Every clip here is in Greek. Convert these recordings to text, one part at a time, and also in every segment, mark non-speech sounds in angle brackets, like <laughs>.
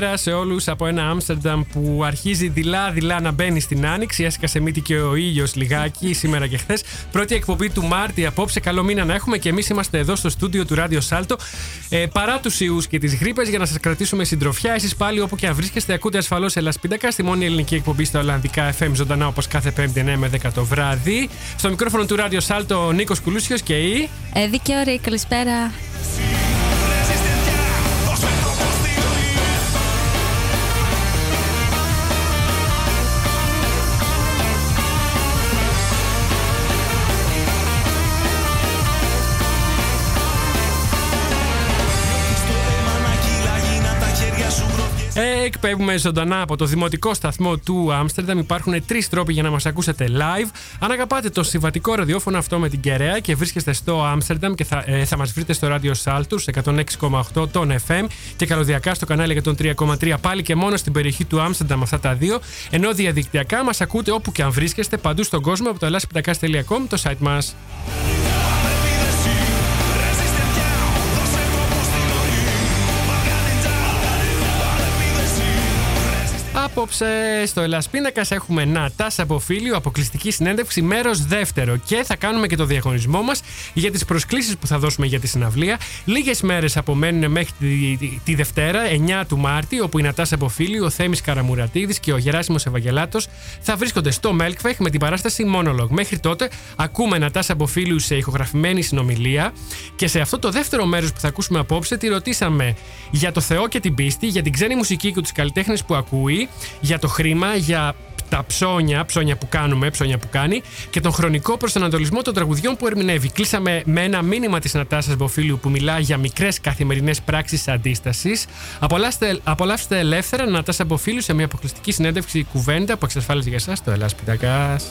Καλησπέρα σε όλους από ένα Άμστερνταμ που αρχίζει δειλά-δειλά να μπαίνει στην άνοιξη. Έσκασε μύτη και ο ήλιος λιγάκι σήμερα και χθες. Πρώτη εκπομπή του Μάρτη απόψε. Καλό μήνα να έχουμε και εμείς είμαστε εδώ στο στούντιο του Ράδιο Σάλτο. Ε, παρά τους ιούς και τις γρήπες για να σας κρατήσουμε συντροφιά. Εσείς πάλι όπου και αν βρίσκεστε, ακούτε ασφαλώς Ελασπίντακα στη μόνη ελληνική εκπομπή στα Ολλανδικά FM ζωντανά όπως κάθε 5η 9 με 10 το βράδυ. Στο μικρόφωνο του Ράδιο Σάλτο ο Νίκος Κουλούσιος και η. Ε, δικαιωρή, καλησπέρα. Εκπέμπουμε ζωντανά από το δημοτικό σταθμό του Άμστερνταμ. Υπάρχουν τρεις τρόποι για να μας ακούσετε live. Αν αγαπάτε το συμβατικό ραδιόφωνο αυτό με την κεραία και βρίσκεστε στο Άμστερνταμ και θα, ε, θα μας βρείτε στο ράδιο Σάλτους 106,8 των FM και καλωδιακά στο κανάλι 103,3 πάλι και μόνο στην περιοχή του Άμστερνταμ αυτά τα δύο. Ενώ διαδικτυακά μας ακούτε όπου και αν βρίσκεστε παντού στον κόσμο από το ελάσπιτακά.com το site μας. Απόψε στο Ελασπίνακα έχουμε Νατάσα Αποφίλιο, αποκλειστική συνέντευξη, μέρος δεύτερο. Και θα κάνουμε και το διαγωνισμό μας για τις προσκλήσεις που θα δώσουμε για τη συναυλία. Λίγες μέρες απομένουν μέχρι τη, τη, Δευτέρα, 9 του Μάρτη, όπου η Νατάσα Αποφίλιο, ο Θέμης Καραμουρατίδης και ο Γεράσιμος Ευαγγελάτος θα βρίσκονται στο Μέλκφεχ με την παράσταση Monologue. Μέχρι τότε ακούμε Νατάσα Αποφίλιο σε ηχογραφημένη συνομιλία. Και σε αυτό το δεύτερο μέρος που θα ακούσουμε απόψε, τη ρωτήσαμε για το Θεό και την πίστη, για την ξένη μουσική και τους καλλιτέχνες που ακούει για το χρήμα, για τα ψώνια, ψώνια που κάνουμε, ψώνια που κάνει και τον χρονικό προσανατολισμό των τραγουδιών που ερμηνεύει. Κλείσαμε με ένα μήνυμα της Νατάσας Μποφίλιου που μιλά για μικρές καθημερινές πράξεις αντίστασης. Απολαύστε, απολαύστε ελεύθερα Νατάσα Μποφίλιου σε μια αποκλειστική συνέντευξη κουβέντα που εξασφάλιζε για εσάς το Ελλάς Πιτακάς.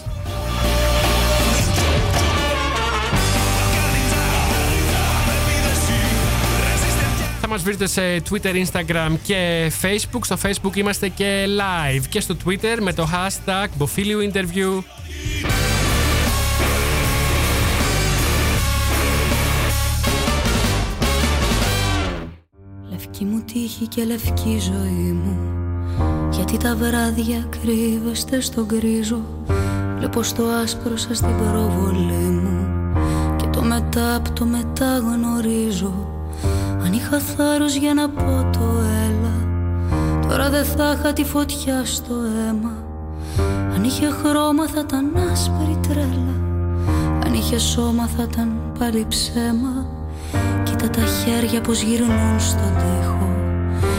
Μας βρείτε σε Twitter, Instagram και Facebook. Στο Facebook είμαστε και live και στο Twitter με το hashtag Bofilio Interview. Λευκή μου τύχη και λευκή ζωή μου Γιατί τα βράδια κρύβεστε στον κρίζο Βλέπω στο άσπρο σας την προβολή μου Και το μετά από το μετά γνωρίζω αν είχα θάρρος για να πω το έλα Τώρα δεν θα είχα τη φωτιά στο αίμα. Αν είχε χρώμα θα ήταν άσπρη τρέλα Αν είχε σώμα θα ήταν πάλι ψέμα. Κοίτα τα χέρια πως γυρνούν στον τοίχο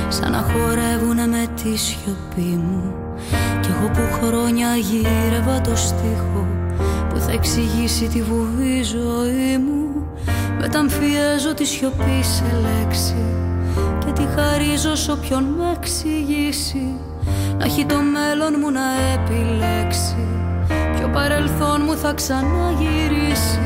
Σαν να χορεύουνε με τη σιωπή μου. Κι εγώ που χρόνια γύρευα το στίχο Που θα εξηγήσει τη βουβή ζωή μου Μεταμφιέζω τη σιωπή σε λέξη Και τη χαρίζω σ' όποιον με εξηγήσει Να έχει το μέλλον μου να επιλέξει Ποιο παρελθόν μου θα ξαναγυρίσει.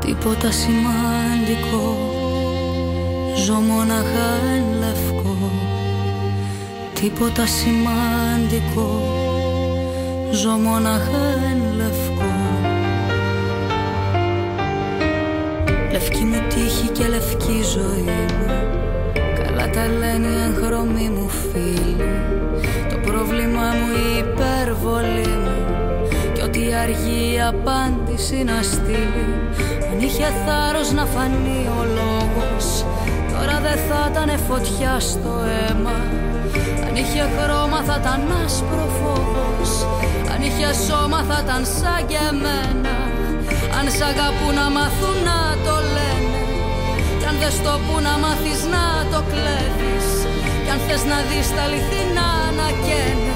Τίποτα σημαντικό Ζω μοναχά εν λευκό Τίποτα σημαντικό. Ζω μοναχά εν λευκό. Λευκή μου τύχη και λευκή ζωή μου. Καλά τα λένε οι εγχρωμοί μου φίλοι. Το πρόβλημά μου η υπερβολή μου. Κι ό,τι αργεί η απάντηση να στείλει. Αν είχε θάρρος να φανεί ο λόγος. Τώρα δεν θα ήταν φωτιά στο αίμα. Αν είχε χρώμα θα ήταν άσπρο φόβος Αν είχε σώμα θα ήταν σαν και εμένα. Αν σ' αγαπούν να μάθουν να το λένε. Κι αν δεν στο που να μάθεις να το κλέβεις. Κι αν θες να δεις τα αληθινά να καίνε.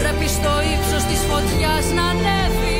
Πρέπει στο ύψος της φωτιάς να ανέβεις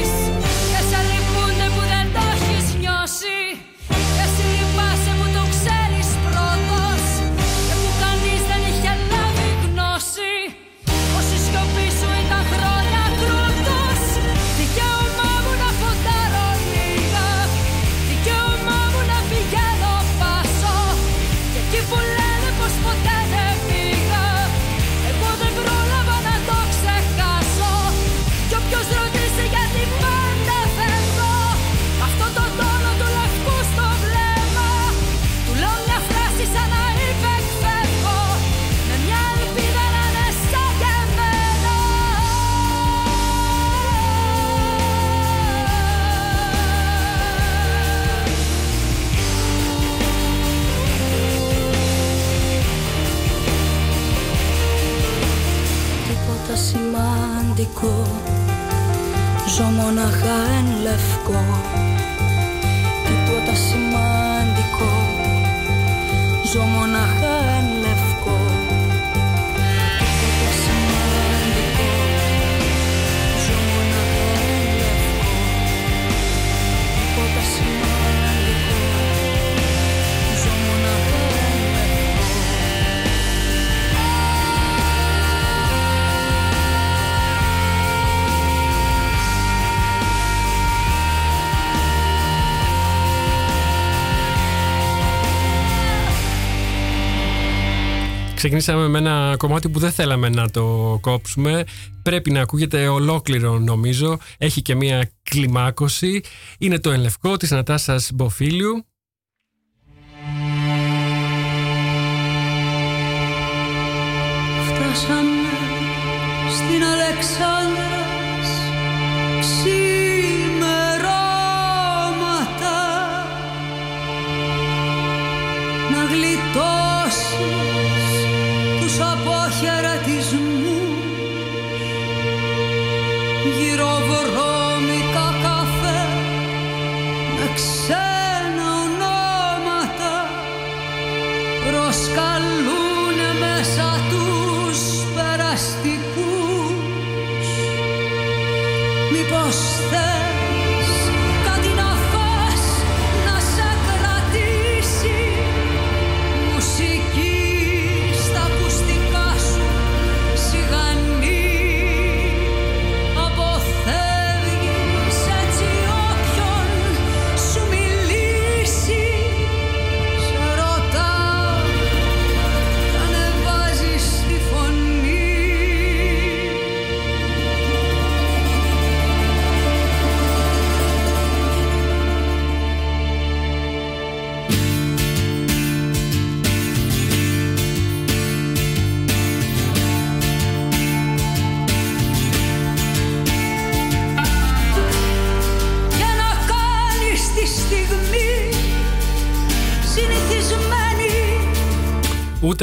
Ξεκινήσαμε με ένα κομμάτι που δεν θέλαμε να το κόψουμε. Πρέπει να ακούγεται ολόκληρο νομίζω. Έχει και μια κλιμάκωση. Είναι το ελευκό της Νατάσας Μποφίλιου. Φτάσαμε στην Αλεξάνδρας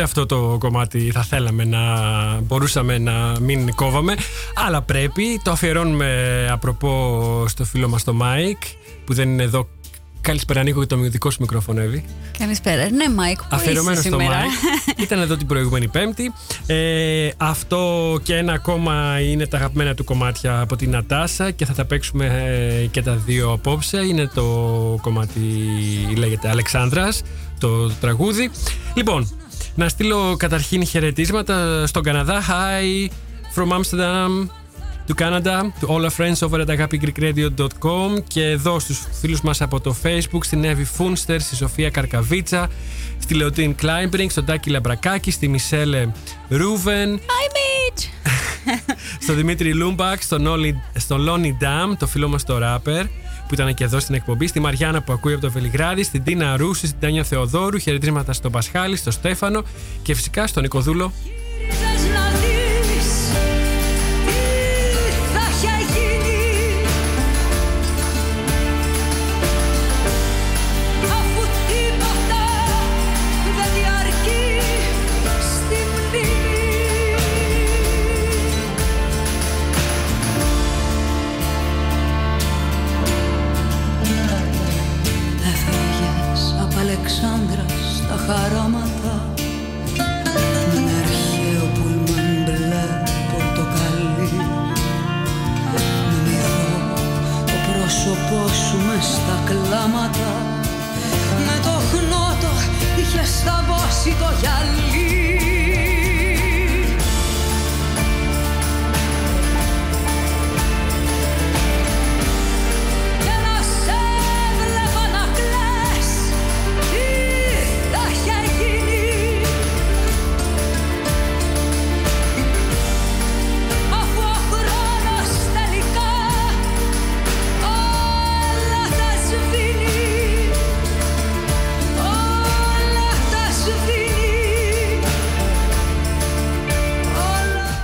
αυτό το κομμάτι θα θέλαμε να μπορούσαμε να μην κόβαμε. Αλλά πρέπει. Το αφιερώνουμε απροπό στο φίλο μας το Μάικ που δεν είναι εδώ. Καλησπέρα Νίκο, το δικό σου μικροφωνεύει. Καλησπέρα. Ναι, Μάικ, πού Αφιερωμένο είσαι στο σήμερα. Μάικ. <laughs> Ήταν εδώ την προηγούμενη Πέμπτη. Ε, αυτό και ένα ακόμα είναι τα αγαπημένα του κομμάτια από την Νατάσα και θα τα παίξουμε ε, και τα δύο απόψε. Είναι το κομμάτι, λέγεται Αλεξάνδρας, το τραγούδι. Λοιπόν, να στείλω καταρχήν χαιρετίσματα στον Καναδά. Hi from Amsterdam to Canada, to all our friends over at agapigreekradio.com και εδώ στους φίλους μας από το Facebook, στην Εύη Φούνστερ, στη Σοφία Καρκαβίτσα, στη Λεωτίν Κλάιμπρινγκ, στον Τάκη Λαμπρακάκη, στη Μισέλε Ρούβεν, Hi, Mitch! <laughs> στον Δημήτρη Λούμπακ, στον, Όλι, στον Λόνι Ντάμ, το φίλο μας το ράπερ, που ήταν και εδώ στην εκπομπή, στη Μαριάννα που ακούει από το Βελιγράδι, στην Τίνα Ρούση, στην Τάνια Θεοδόρου, χαιρετίσματα στον Πασχάλη, στον Στέφανο και φυσικά στον Νικοδούλο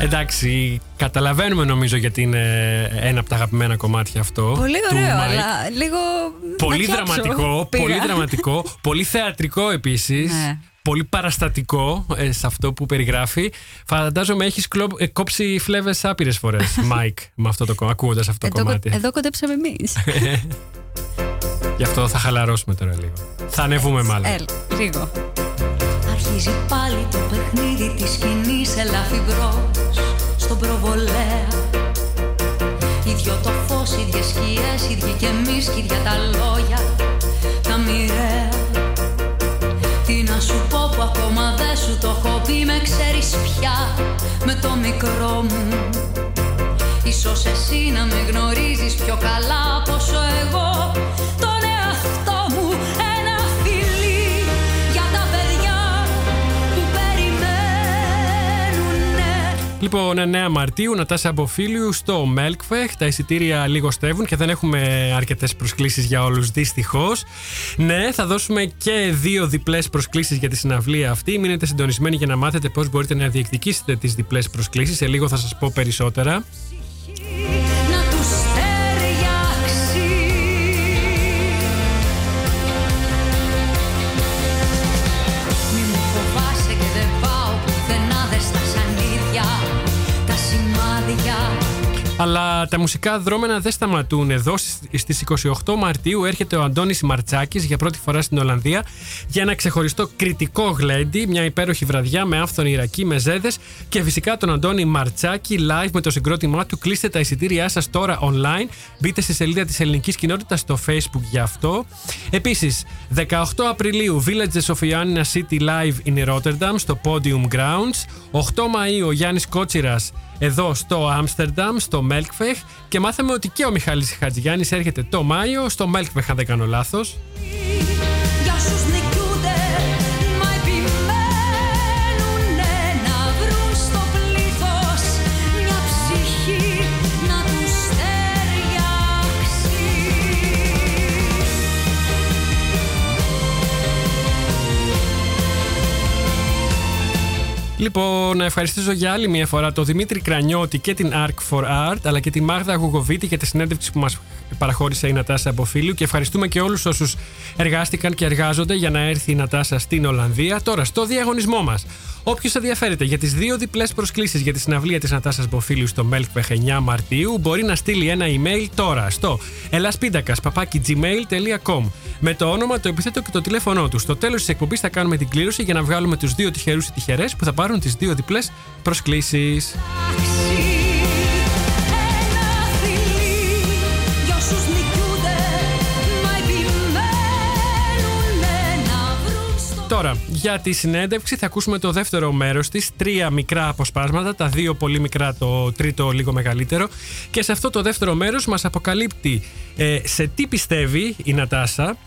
Εντάξει, καταλαβαίνουμε νομίζω γιατί είναι ένα από τα αγαπημένα κομμάτια αυτό. Πολύ του ωραίο, Mike. αλλά λίγο. Πολύ να κλάψω. δραματικό, Πήγα. πολύ δραματικό, πολύ θεατρικό επίσης. Ναι. πολύ παραστατικό ε, σε αυτό που περιγράφει. Φαντάζομαι έχεις ε, κόψει φλέβες άπειρες φορές, <laughs> Μάικ, με αυτό το ακούγοντας αυτό το κομμάτι. Εδώ κοντέψαμε εμείς. <laughs> Γι' αυτό θα χαλαρώσουμε τώρα λίγο. Θα ανεβούμε μάλλον. Ελ, λίγο. Αρχίζει πάλι το παιχνίδι της σκηνής ελαφιμπρό στον προβολέα. Ίδιο το φως, ίδιες σκιές, ίδιοι και εμείς, ίδια τα λόγια. Τα μοιραία. Τι να σου πω που ακόμα δεν σου το έχω πει, με ξέρεις πια με το μικρό μου. Ίσως εσύ να με γνωρίζεις πιο καλά πόσο εγώ Λοιπόν, 9 Μαρτίου, Νατάσα Αποφίλιου στο Μέλκφεχ. Τα εισιτήρια λιγοστεύουν και δεν έχουμε αρκετές προσκλήσεις για όλους, δυστυχώς. Ναι, θα δώσουμε και δύο διπλές προσκλήσεις για τη συναυλία αυτή. Μείνετε συντονισμένοι για να μάθετε πώς μπορείτε να διεκδικήσετε τις διπλές προσκλήσεις. Σε λίγο θα σας πω περισσότερα. Αλλά τα μουσικά δρόμενα δεν σταματούν εδώ. Στις 28 Μαρτίου έρχεται ο Αντώνης Μαρτσάκης για πρώτη φορά στην Ολλανδία για ένα ξεχωριστό κριτικό γλέντι, μια υπέροχη βραδιά με άφθονη Ιρακή, με ζέδες και φυσικά τον Αντώνη Μαρτσάκη live με το συγκρότημά του. Κλείστε τα εισιτήριά σας τώρα online. Μπείτε στη σελίδα της ελληνικής κοινότητας στο Facebook για αυτό. Επίσης, 18 Απριλίου Villages of Ioannina City Live in Rotterdam στο Podium Grounds. 8 Μαΐου ο Γιάννης Κότσιρας εδώ στο Άμστερνταμ, στο Μέλκφεχ και μάθαμε ότι και ο Μιχάλης Χατζηγιάννης έρχεται το Μάιο στο Μέλκφεχ αν δεν κάνω λάθος. Λοιπόν, να ευχαριστήσω για άλλη μια φορά τον Δημήτρη Κρανιώτη και την Arc for Art, αλλά και τη Μάγδα Γουγοβίτη για τη συνέντευξη που μας παραχώρησε η Νατάσα από φίλου. Και ευχαριστούμε και όλους όσους εργάστηκαν και εργάζονται για να έρθει η Νατάσα στην Ολλανδία. Τώρα, στο διαγωνισμό μας. Όποιος ενδιαφέρεται για τις δύο διπλές προσκλήσεις για τη συναυλία της Νατάσας Μποφίλου στο Melkpech 9 Μαρτίου, μπορεί να στείλει ένα email τώρα στο ελασπίντακα.gmail.com με το όνομα, το επιθέτω και το τηλέφωνό του. Στο τέλος της εκπομπής θα κάνουμε την κλήρωση για να βγάλουμε τους δύο τυχερούς ή τυχερές που θα πάρουν τις δύο διπλές προσκλήσεις. Τώρα, για τη συνέντευξη θα ακούσουμε το δεύτερο μέρος της, τρία μικρά αποσπάσματα, τα δύο πολύ μικρά, το τρίτο λίγο μεγαλύτερο. Και σε αυτό το δεύτερο μέρος μας αποκαλύπτει ε, σε τι πιστεύει η Νατάσα,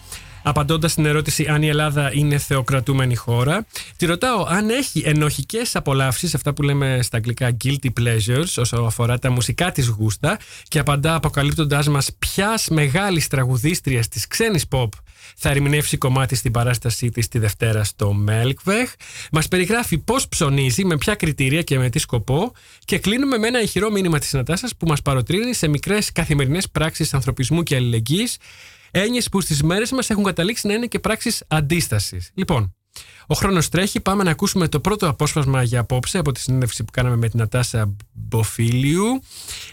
Απαντώντας στην ερώτηση αν η Ελλάδα είναι θεοκρατούμενη χώρα, τη ρωτάω αν έχει ενοχικές απολαύσεις, αυτά που λέμε στα αγγλικά guilty pleasures, όσο αφορά τα μουσικά της γούστα, και απαντά αποκαλύπτοντάς μας ποιας μεγάλης τραγουδίστριας της ξένης pop θα ερμηνεύσει κομμάτι στην παράστασή της τη Δευτέρα στο Μέλκβεχ. Μας περιγράφει πώς ψωνίζει, με ποια κριτήρια και με τι σκοπό. Και κλείνουμε με ένα ηχηρό μήνυμα της Νατάσα που μας παροτρύνει σε μικρές καθημερινές πράξεις ανθρωπισμού και αλληλεγγύης. Έννοιες που στις μέρες μας έχουν καταλήξει να είναι και πράξεις αντίστασης. Λοιπόν, ο χρόνος τρέχει. Πάμε να ακούσουμε το πρώτο απόσπασμα για απόψε από τη συνέντευξη που κάναμε με την Νατάσα Μποφίλιου.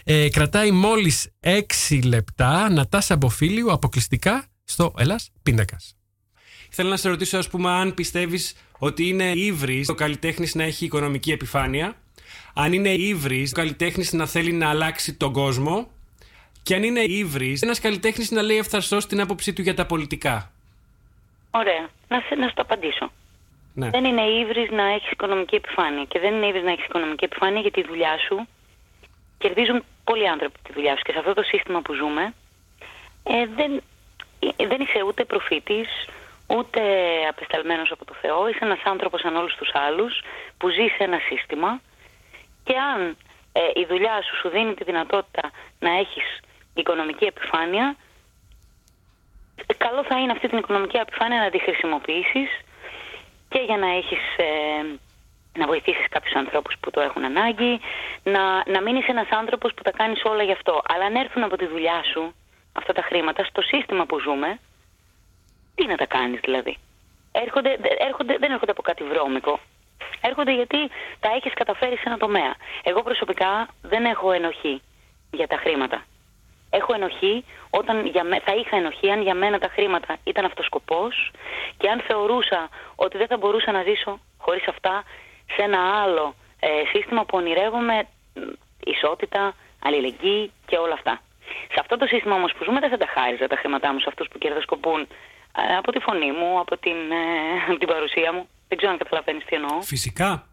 Ε, κρατάει μόλις 6 λεπτά. Νατάσα Μποφίλιου αποκλειστικά στο Ελλάς Πίνακας. Θέλω να σε ρωτήσω, ας πούμε, αν πιστεύεις ότι είναι ύβρις ο καλλιτέχνης να έχει οικονομική επιφάνεια, αν είναι ύβρις ο καλλιτέχνης να θέλει να αλλάξει τον κόσμο, και αν είναι ύβρις ένας καλλιτέχνης να λέει ευθαρσώ την άποψή του για τα πολιτικά. Ωραία. Να, σε, να σου το απαντήσω. Ναι. Δεν είναι ύβρις να έχεις οικονομική επιφάνεια. Και δεν είναι ύβρις να έχεις οικονομική επιφάνεια γιατί η δουλειά σου κερδίζουν πολλοί άνθρωποι τη δουλειά σου. Και σε αυτό το σύστημα που ζούμε, ε, δεν, ε, δεν είσαι ούτε προφήτης, ούτε απεσταλμένος από το Θεό. Είσαι ένας άνθρωπος σαν όλους τους άλλους που ζει σε ένα σύστημα και αν ε, η δουλειά σου σου δίνει τη δυνατότητα να έχεις οικονομική επιφάνεια, καλό θα είναι αυτή την οικονομική επιφάνεια να τη χρησιμοποιήσεις και για να έχεις... Ε, να βοηθήσεις κάποιους ανθρώπους που το έχουν ανάγκη, να, να μείνεις ένας άνθρωπος που τα κάνεις όλα γι' αυτό. Αλλά αν έρθουν από τη δουλειά σου αυτά τα χρήματα στο σύστημα που ζούμε, τι να τα κάνεις δηλαδή. έρχονται, έρχονται, δεν έρχονται από κάτι βρώμικο. Έρχονται γιατί τα έχεις καταφέρει σε ένα τομέα. Εγώ προσωπικά δεν έχω ενοχή για τα χρήματα. Έχω ενοχή όταν για με, θα είχα ενοχή αν για μένα τα χρήματα ήταν αυτός σκοπός και αν θεωρούσα ότι δεν θα μπορούσα να ζήσω χωρίς αυτά σε ένα άλλο ε, σύστημα που ονειρεύομαι ισότητα, αλληλεγγύη και όλα αυτά. Σε αυτό το σύστημα όμως που ζούμε δεν θα τα χάριζα τα χρήματά μου σε αυτούς που κερδοσκοπούν ε, από τη φωνή μου, από την, ε, <laughs> την παρουσία μου. Δεν ξέρω αν καταλαβαίνεις τι εννοώ. Φυσικά.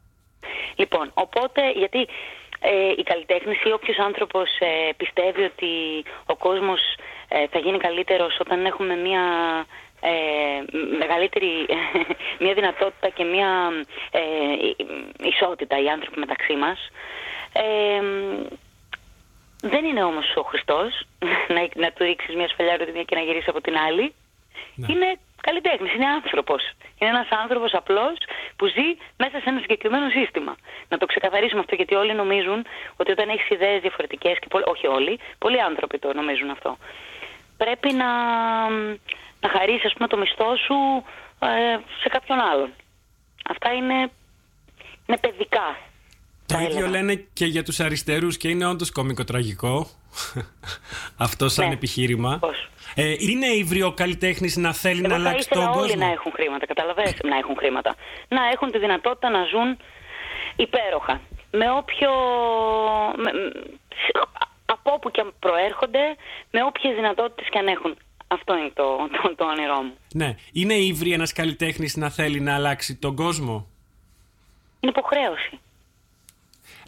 Λοιπόν, οπότε γιατί ε, η καλλιτέχνηση ή όποιος άνθρωπος ε, πιστεύει ότι ο κόσμος ε, θα γίνει καλύτερος όταν έχουμε μια ε, μεγαλύτερη <laughs> μια δυνατότητα και μια ισότητα οι άνθρωποι μεταξύ μας δεν είναι όμως ο Χριστός <laughs> να, να του ρίξεις μια σφαλιά τη μια και να γυρίσεις από την άλλη ναι. είναι καλλιτέχνης, είναι άνθρωπος. Είναι ένας άνθρωπος απλός που ζει μέσα σε ένα συγκεκριμένο σύστημα. Να το ξεκαθαρίσουμε αυτό γιατί όλοι νομίζουν ότι όταν έχεις ιδέες διαφορετικές, και όχι όλοι, πολλοί άνθρωποι το νομίζουν αυτό, πρέπει να, να χαρίσεις ας πούμε το μισθό σου ε, σε κάποιον άλλον. Αυτά είναι, είναι παιδικά. Το ίδιο λένε και για τους αριστερούς και είναι όντως κομικο-τραγικό <laughs> αυτό σαν ναι. επιχείρημα. Πώς; Ε, είναι ύβριο καλλιτέχνης να θέλει Εγώ να αλλάξει τον κόσμο. όλοι να έχουν χρήματα, καταλαβαίνετε, να έχουν χρήματα. Να έχουν τη δυνατότητα να ζουν υπέροχα. Με όποιο... Με, από όπου και αν προέρχονται, με όποιες δυνατότητες και αν έχουν. Αυτό είναι το, το, το όνειρό μου. Ναι. Είναι ύβρι ένας καλλιτέχνης να θέλει να αλλάξει τον κόσμο; Είναι υποχρέωση.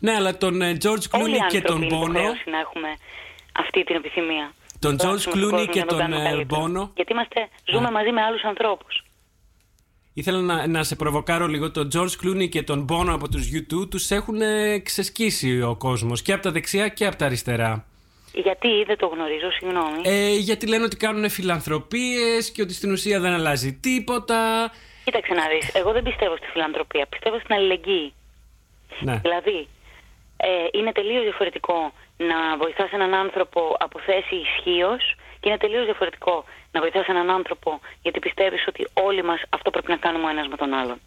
Ναι, αλλά τον George Clooney και τον Bono... Είναι να έχουμε αυτή την επιθυμία. Τον George Clooney και τον Bono. Γιατί είμαστε, ζούμε μαζί με άλλους ανθρώπους. Ήθελα να, να σε προβοκάρω λίγο. Τον George Clooney και τον Bono από τους YouTube τους έχουν ξεσκίσει ο κόσμος και από τα δεξιά και από τα αριστερά. Γιατί δεν το γνωρίζω, συγγνώμη. Ε, γιατί λένε ότι κάνουν φιλανθρωπίες και ότι στην ουσία δεν αλλάζει τίποτα. Κοίταξε να δεις, εγώ δεν πιστεύω στη φιλανθρωπία, πιστεύω στην αλληλεγγύη. Ναι. Δηλαδή, ε, είναι τελείως διαφορετικό να βοηθάς έναν άνθρωπο από θέση ισχύως και είναι τελείως διαφορετικό να βοηθάς έναν άνθρωπο γιατί πιστεύεις ότι όλοι μας αυτό πρέπει να κάνουμε ο ένας με τον άλλον.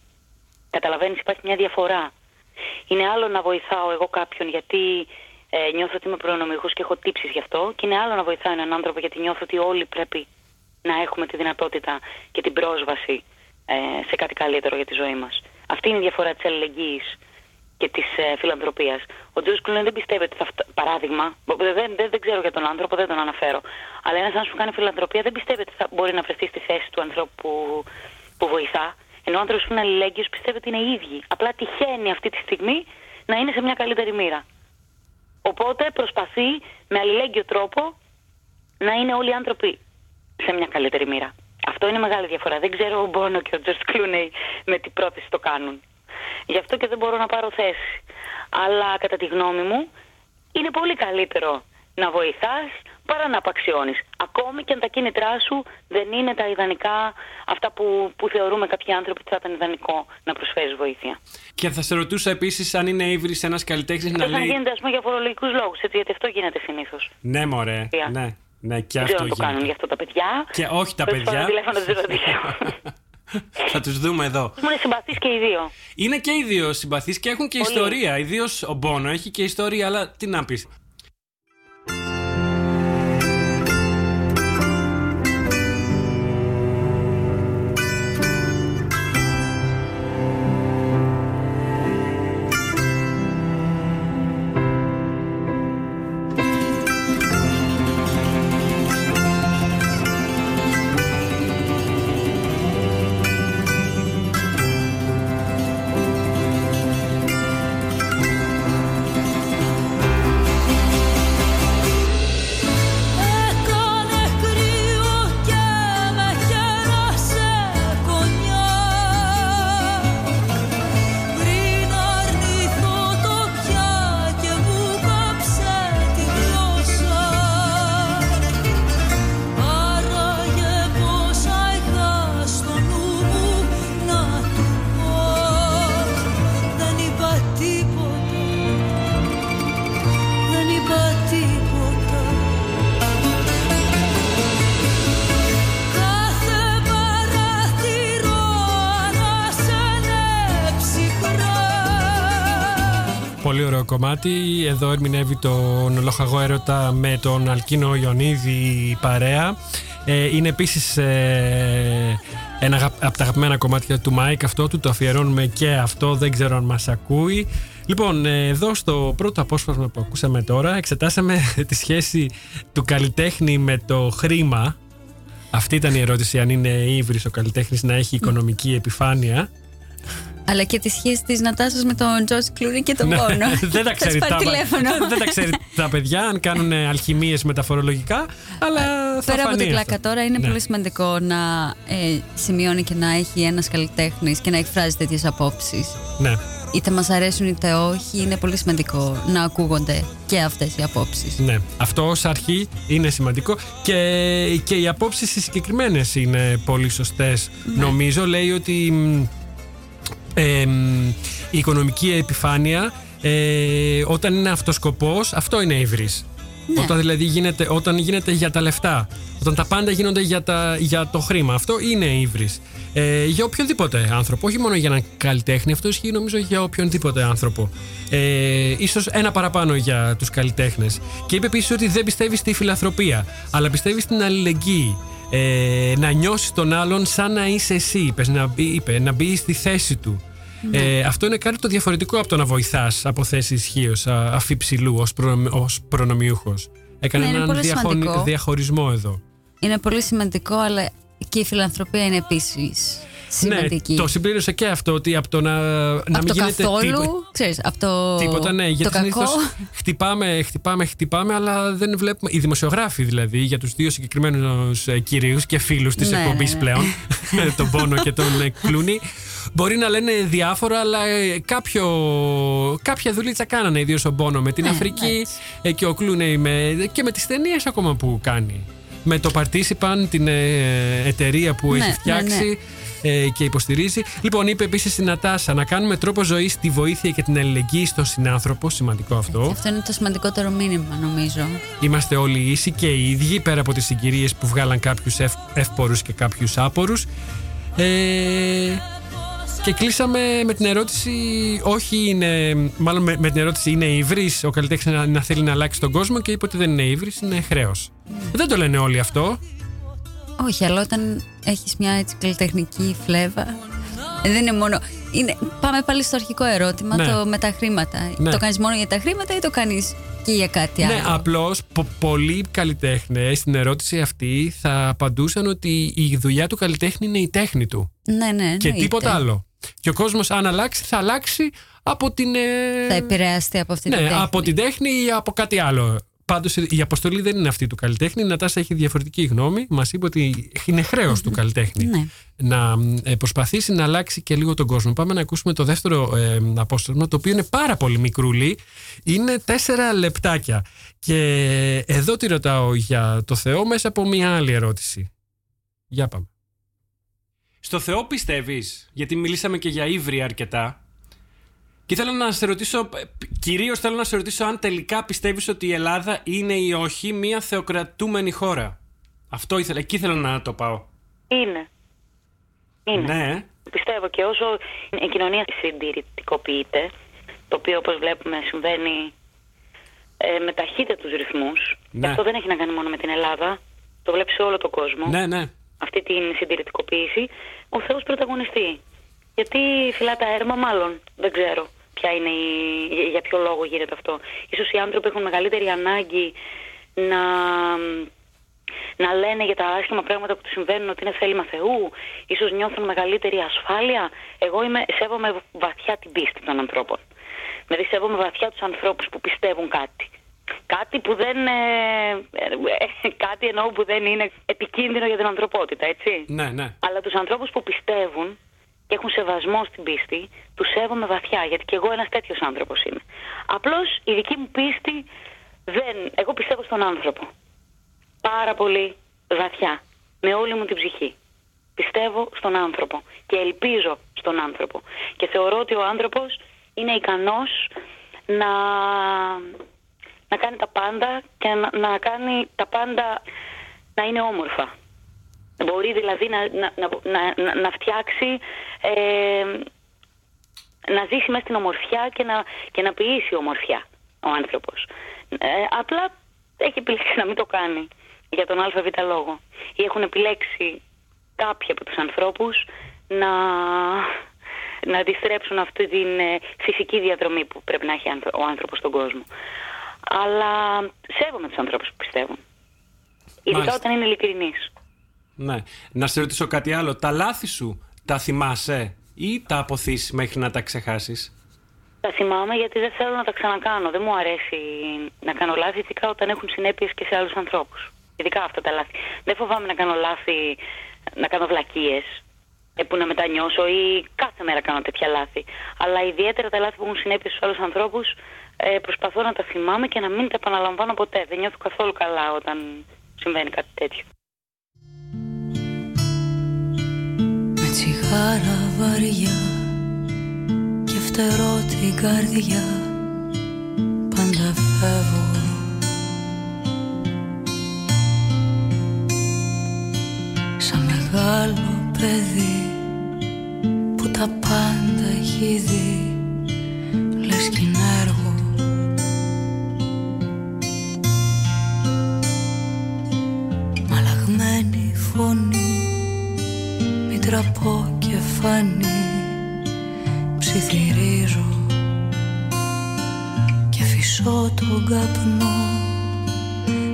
Καταλαβαίνεις υπάρχει μια διαφορά. Είναι άλλο να βοηθάω εγώ κάποιον γιατί ε, νιώθω ότι είμαι προνομιούχος και έχω τύψεις γι' αυτό και είναι άλλο να βοηθάω έναν άνθρωπο γιατί νιώθω ότι όλοι πρέπει να έχουμε τη δυνατότητα και την πρόσβαση ε, σε κάτι καλύτερο για τη ζωή μας. Αυτή είναι η διαφορά της αλληλεγγύης και της ε, φιλανθρωπίας. Ο Τζο Κλούνε δεν πιστεύει ότι θα φτάσει. Παράδειγμα, δεν, δεν, δεν, ξέρω για τον άνθρωπο, δεν τον αναφέρω. Αλλά ένας άνθρωπος που κάνει φιλανθρωπία δεν πιστεύει ότι θα μπορεί να βρεθεί στη θέση του ανθρώπου που, που βοηθά. Ενώ ο άνθρωπος που είναι αλληλέγγυος πιστεύει ότι είναι ίδιοι. Απλά τυχαίνει αυτή τη στιγμή να είναι σε μια καλύτερη μοίρα. Οπότε προσπαθεί με αλληλέγγυο τρόπο να είναι όλοι οι άνθρωποι σε μια καλύτερη μοίρα. Αυτό είναι μεγάλη διαφορά. Δεν ξέρω ο Μπόνο και ο Τζορτ Κλούνεϊ με τι πρόθεση το κάνουν. Γι' αυτό και δεν μπορώ να πάρω θέση. Αλλά κατά τη γνώμη μου είναι πολύ καλύτερο να βοηθάς παρά να απαξιώνεις. Ακόμη και αν τα κίνητρά σου δεν είναι τα ιδανικά αυτά που, που θεωρούμε κάποιοι άνθρωποι ότι θα ήταν ιδανικό να προσφέρεις βοήθεια. Και θα σε ρωτούσα επίσης αν είναι ύβρις ένας καλλιτέχνης να λέει. Αν γίνεται ας πούμε για φορολογικούς λόγους, γιατί αυτό γίνεται συνήθως. Ναι, μωρέ. Ναι, ναι, και αυτό δεν το κάνουν γι' αυτό τα παιδιά. Και όχι τα παιδιά. <laughs> <laughs> Θα τους δούμε εδώ. Είναι συμπαθεί και οι δύο. Είναι και οι δύο συμπαθείς και έχουν και ιστορία. Ιδίως ο Μπόνο έχει και ιστορία, αλλά τι να πεις. Κομμάτι. Εδώ ερμηνεύει τον Λοχαγό Έρωτα με τον Αλκίνο Ιωνίδη παρέα. Ε, είναι επίσης ε, ένα από τα αγαπημένα κομμάτια του Μάικ αυτό του. Το αφιερώνουμε και αυτό. Δεν ξέρω αν μας ακούει. Λοιπόν, ε, εδώ στο πρώτο απόσπασμα που ακούσαμε τώρα εξετάσαμε <laughs> τη σχέση του καλλιτέχνη με το χρήμα. Αυτή ήταν η ερώτηση αν είναι ύβρις ο καλλιτέχνης να έχει οικονομική επιφάνεια. Αλλά και τη σχέση της Νατάσας με τον Τζορτ Κλούνι και τον ναι, Πόνο. <laughs> δεν τα ξέρει τα, δεν τα ξέρει <laughs> τα παιδιά αν κάνουν αλχημίες μεταφορολογικά. Αλλά θα Πέρα από την πλάκα τώρα, είναι ναι. πολύ σημαντικό να ε, σημειώνει και να έχει ένας καλλιτέχνης και να εκφράζει τέτοιες απόψεις. Ναι. Είτε μας αρέσουν είτε όχι, είναι πολύ σημαντικό να ακούγονται και αυτές οι απόψεις. Ναι, αυτό ως αρχή είναι σημαντικό και, και οι απόψεις συγκεκριμένες είναι πολύ σωστές. Ναι. Νομίζω λέει ότι η οικονομική επιφάνεια ε, όταν είναι αυτοσκοπός αυτό είναι ευρύς ναι. Όταν δηλαδή γίνεται, όταν γίνεται για τα λεφτά, όταν τα πάντα γίνονται για, τα, για το χρήμα, αυτό είναι ύβρις. Ε, για οποιονδήποτε άνθρωπο, όχι μόνο για έναν καλλιτέχνη, αυτό ισχύει νομίζω για οποιονδήποτε άνθρωπο. Ε, ίσως ένα παραπάνω για τους καλλιτέχνες. Και είπε επίσης ότι δεν πιστεύει στη φιλανθρωπία, αλλά πιστεύει στην αλληλεγγύη ε, να νιώσεις τον άλλον σαν να είσαι εσύ, είπες, να, μπει, είπε, να μπει στη θέση του. Ναι. Ε, αυτό είναι κάτι το διαφορετικό από το να βοηθάς από θέση ισχύως αφιψηλού ως ως προνομιούχος. Έκανε ναι, έναν διαχωρισμό εδώ. Είναι πολύ σημαντικό, αλλά και η φιλανθρωπία είναι επίσης σημαντική. Ναι, το συμπλήρωσε και αυτό ότι από το να, να από μην το γίνεται καθόλου, τίποτα. Ξέρεις, από το τίποτα, ναι, γιατί συνήθως <laughs> χτυπάμε, χτυπάμε, χτυπάμε, αλλά δεν βλέπουμε. Οι δημοσιογράφοι δηλαδή για τους δύο συγκεκριμένους ε, κυρίους και φίλους της ναι, εκπομπής ναι, ναι. πλέον, <laughs> τον Πόνο και τον ε, Κλούνι, μπορεί να λένε διάφορα, αλλά ε, κάποιο, κάποια δουλίτσα κάνανε, ιδίως ο Μπόνο με την ναι, Αφρική και ο Κλούνι με, και με τις ταινίες ακόμα που κάνει. Με το Participant, την εταιρεία που έχει φτιάξει ε, και υποστηρίζει. Λοιπόν, είπε επίσης στην Νατάσα να κάνουμε τρόπο ζωής στη βοήθεια και την αλληλεγγύη στον συνάνθρωπο. Σημαντικό αυτό. Αυτό είναι το σημαντικότερο μήνυμα, νομίζω. Είμαστε όλοι ίσοι και οι ίδιοι, πέρα από τις συγκυρίες που βγάλαν κάποιους ευ, εύπορους και κάποιους άπορους. Ε, και κλείσαμε με την ερώτηση, όχι είναι, μάλλον με, την ερώτηση είναι ύβρι ο καλλιτέχνης να, να, θέλει να αλλάξει τον κόσμο και είπε ότι δεν είναι ύβρι, είναι χρέος. Mm. Δεν το λένε όλοι αυτό. Όχι, αλλά όταν έχεις μια έτσι καλλιτεχνική φλέβα. Δεν είναι μόνο. Είναι, πάμε πάλι στο αρχικό ερώτημα, ναι. το με τα χρήματα. Ναι. Το κάνεις μόνο για τα χρήματα ή το κάνεις και για κάτι ναι, άλλο; Ναι, απλώ πολλοί καλλιτέχνες στην ερώτηση αυτή θα απαντούσαν ότι η δουλειά του καλλιτέχνη είναι η τέχνη του. Ναι, ναι. Και τίποτα άλλο. Και ο κόσμος, αν αλλάξει, θα αλλάξει από την. Ε, θα επηρεαστεί από αυτή ναι, την τέχνη. από την τέχνη ή από κάτι άλλο. Πάντως η αποστολή δεν είναι αυτή του καλλιτέχνη. Η Νατάσα έχει διαφορετική γνώμη. Μας είπε ότι είναι του καλλιτέχνη ναι. να ε, προσπαθήσει να αλλάξει και λίγο τον κόσμο. Πάμε να ακούσουμε το δεύτερο ε, απόστολμα, το οποίο είναι πάρα πολύ μικρούλι. Είναι τέσσερα λεπτάκια. Και εδώ τη ρωτάω για το Θεό μέσα από μια άλλη ερώτηση. Για πάμε. Στο Θεό πιστεύεις, γιατί μιλήσαμε και για ύβρι αρκετά, και ήθελα να σε ρωτήσω, κυρίως θέλω να σε ρωτήσω αν τελικά πιστεύεις ότι η Ελλάδα είναι ή όχι μια θεοκρατούμενη χώρα. Αυτό ήθελα, εκεί ήθελα να το πάω. Είναι. Είναι. Ναι. Πιστεύω και όσο η κοινωνία συντηρητικοποιείται, το οποίο όπως βλέπουμε συμβαίνει ε, με ταχύτητα τους ρυθμούς, ναι. αυτό δεν έχει να κάνει μόνο με την Ελλάδα, το βλέπεις σε όλο τον κόσμο. Ναι, ναι. Αυτή την συντηρητικοποίηση, ο Θεός πρωταγωνιστεί. Γιατί φυλά τα έρμα, μάλλον. Δεν ξέρω ποια είναι η... για ποιο λόγο γίνεται αυτό. Ίσως οι άνθρωποι έχουν μεγαλύτερη ανάγκη να, να λένε για τα άσχημα πράγματα που τους συμβαίνουν ότι είναι θέλημα Θεού. Ίσως νιώθουν μεγαλύτερη ασφάλεια. Εγώ είμαι, σέβομαι βαθιά την πίστη των ανθρώπων. Δηλαδή σέβομαι βαθιά τους ανθρώπους που πιστεύουν κάτι. Κάτι που δεν. Ε, ε, κάτι εννοώ που δεν είναι επικίνδυνο για την ανθρωπότητα, έτσι. Ναι, ναι. Αλλά τους ανθρώπους που πιστεύουν και έχουν σεβασμό στην πίστη, τους σέβομαι βαθιά, γιατί και εγώ ένας τέτοιος άνθρωπος είμαι. Απλώς η δική μου πίστη δεν. Εγώ πιστεύω στον άνθρωπο. Πάρα πολύ βαθιά. Με όλη μου την ψυχή. Πιστεύω στον άνθρωπο και ελπίζω στον άνθρωπο. Και θεωρώ ότι ο άνθρωπος είναι ικανός να, να κάνει τα πάντα και να, να κάνει τα πάντα να είναι όμορφα. Μπορεί δηλαδή να, να, να, να φτιάξει ε, να ζήσει μέσα στην ομορφιά και να, και να ποιήσει ομορφιά ο άνθρωπος. Ε, απλά έχει επιλέξει να μην το κάνει για τον ΑΒ λόγο. Ή έχουν επιλέξει κάποιοι από τους ανθρώπους να, να αντιστρέψουν αυτή την ε, φυσική διαδρομή που πρέπει να έχει ο άνθρωπος στον κόσμο. Αλλά σέβομαι τους ανθρώπους που πιστεύουν. Ειδικά όταν είναι ειλικρινείς. Ναι. Να σε ρωτήσω κάτι άλλο. Τα λάθη σου τα θυμάσαι ή τα αποθείς μέχρι να τα ξεχάσεις; Τα θυμάμαι γιατί δεν θέλω να τα ξανακάνω. Δεν μου αρέσει να κάνω λάθη, ειδικά όταν έχουν συνέπειες και σε άλλους ανθρώπους. Ειδικά αυτά τα λάθη. Δεν φοβάμαι να κάνω λάθη, να κάνω βλακίες ε, που να μετανιώσω ή κάθε μέρα κάνω τέτοια λάθη. Αλλά ιδιαίτερα τα λάθη που έχουν συνέπειες στους άλλους ανθρώπους ε, προσπαθώ να τα θυμάμαι και να μην τα επαναλαμβάνω ποτέ. Δεν νιώθω καθόλου καλά όταν συμβαίνει κάτι τέτοιο. Με τσιγάρα βαριά και φτερώ την καρδιά. Πάντα φεύγω. Σαν μεγάλο παιδί που τα πάντα έχει δει λες κι είναι έργο. Μαλαγμένη φωνή μη τραπώ και φανεί ψιθυρίζω και φυσώ τον καπνό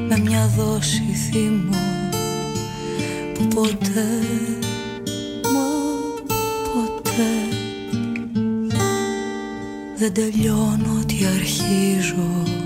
με μια δόση θυμό που ποτέ μα ποτέ δεν τελειώνω τι αρχίζω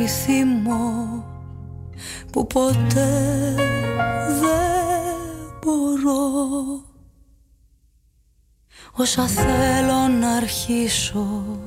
δόση θυμό που ποτέ δεν μπορώ. Όσα θέλω να αρχίσω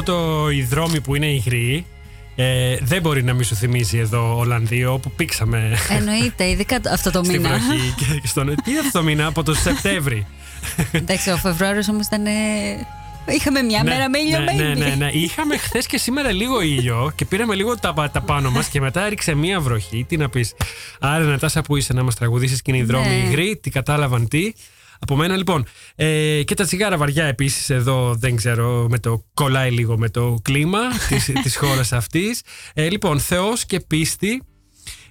αυτό το η δρόμη που είναι υγρή ε, δεν μπορεί να μην σου θυμίζει εδώ Ολλανδίο όπου πήξαμε. Εννοείται, ειδικά αυτό το <laughs> μήνα. Στην βροχή και στον. Τι αυτό το μήνα, από το Σεπτέμβρη. Εντάξει, ο Φεβρουάριος όμως ήταν. Είχαμε μια ναι, μέρα με ήλιο ναι, ναι, ναι, ναι. Είχαμε χθες και σήμερα λίγο ήλιο και πήραμε λίγο τα, τα πάνω μας και μετά έριξε μία βροχή. Τι να πεις. Άρα, Νατάσα, που είσαι να μας τραγουδήσεις και είναι η δρόμη ναι. υγρή, τι κατάλαβαν τι. Από μένα λοιπόν. Ε, και τα τσιγάρα βαριά επίσης εδώ δεν ξέρω με το κολλάει λίγο με το κλίμα <laughs> της, της χώρας αυτής. Ε, λοιπόν, Θεός και πίστη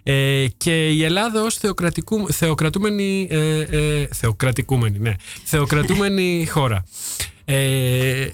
ε, και η Ελλάδα ως θεοκρατούμενη, ε, ε, θεοκρατικούμενη, ναι, θεοκρατούμενη χώρα. Ε,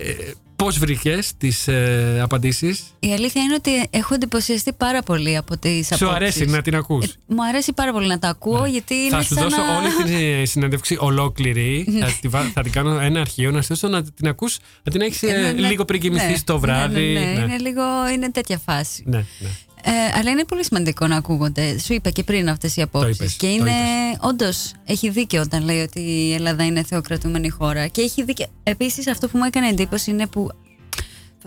Πώς βρήκες τις ε, απαντήσεις, Η αλήθεια είναι ότι έχω εντυπωσιαστεί πάρα πολύ από τις απόψει. Σου αρέσει να την ακούς; Ε, μου αρέσει πάρα πολύ να τα ακούω, ναι. γιατί είναι Θα σου δώσω όλη την ε, συνέντευξη ολόκληρη. Ναι. θα, τη, θα την κάνω ένα αρχείο να σου να την ακούς, να την έχεις ε, ναι, λίγο πριν κοιμηθείς ναι, το βράδυ. Ναι, είναι λίγο είναι τέτοια φάση. Ναι, ναι. Ε, αλλά είναι πολύ σημαντικό να ακούγονται. Σου είπα και πριν αυτές οι απόψεις. Και είναι. Όντως, έχει δίκιο όταν λέει ότι η Ελλάδα είναι θεοκρατούμενη χώρα. Και έχει δίκιο. Επίσης, αυτό που μου έκανε εντύπωση είναι που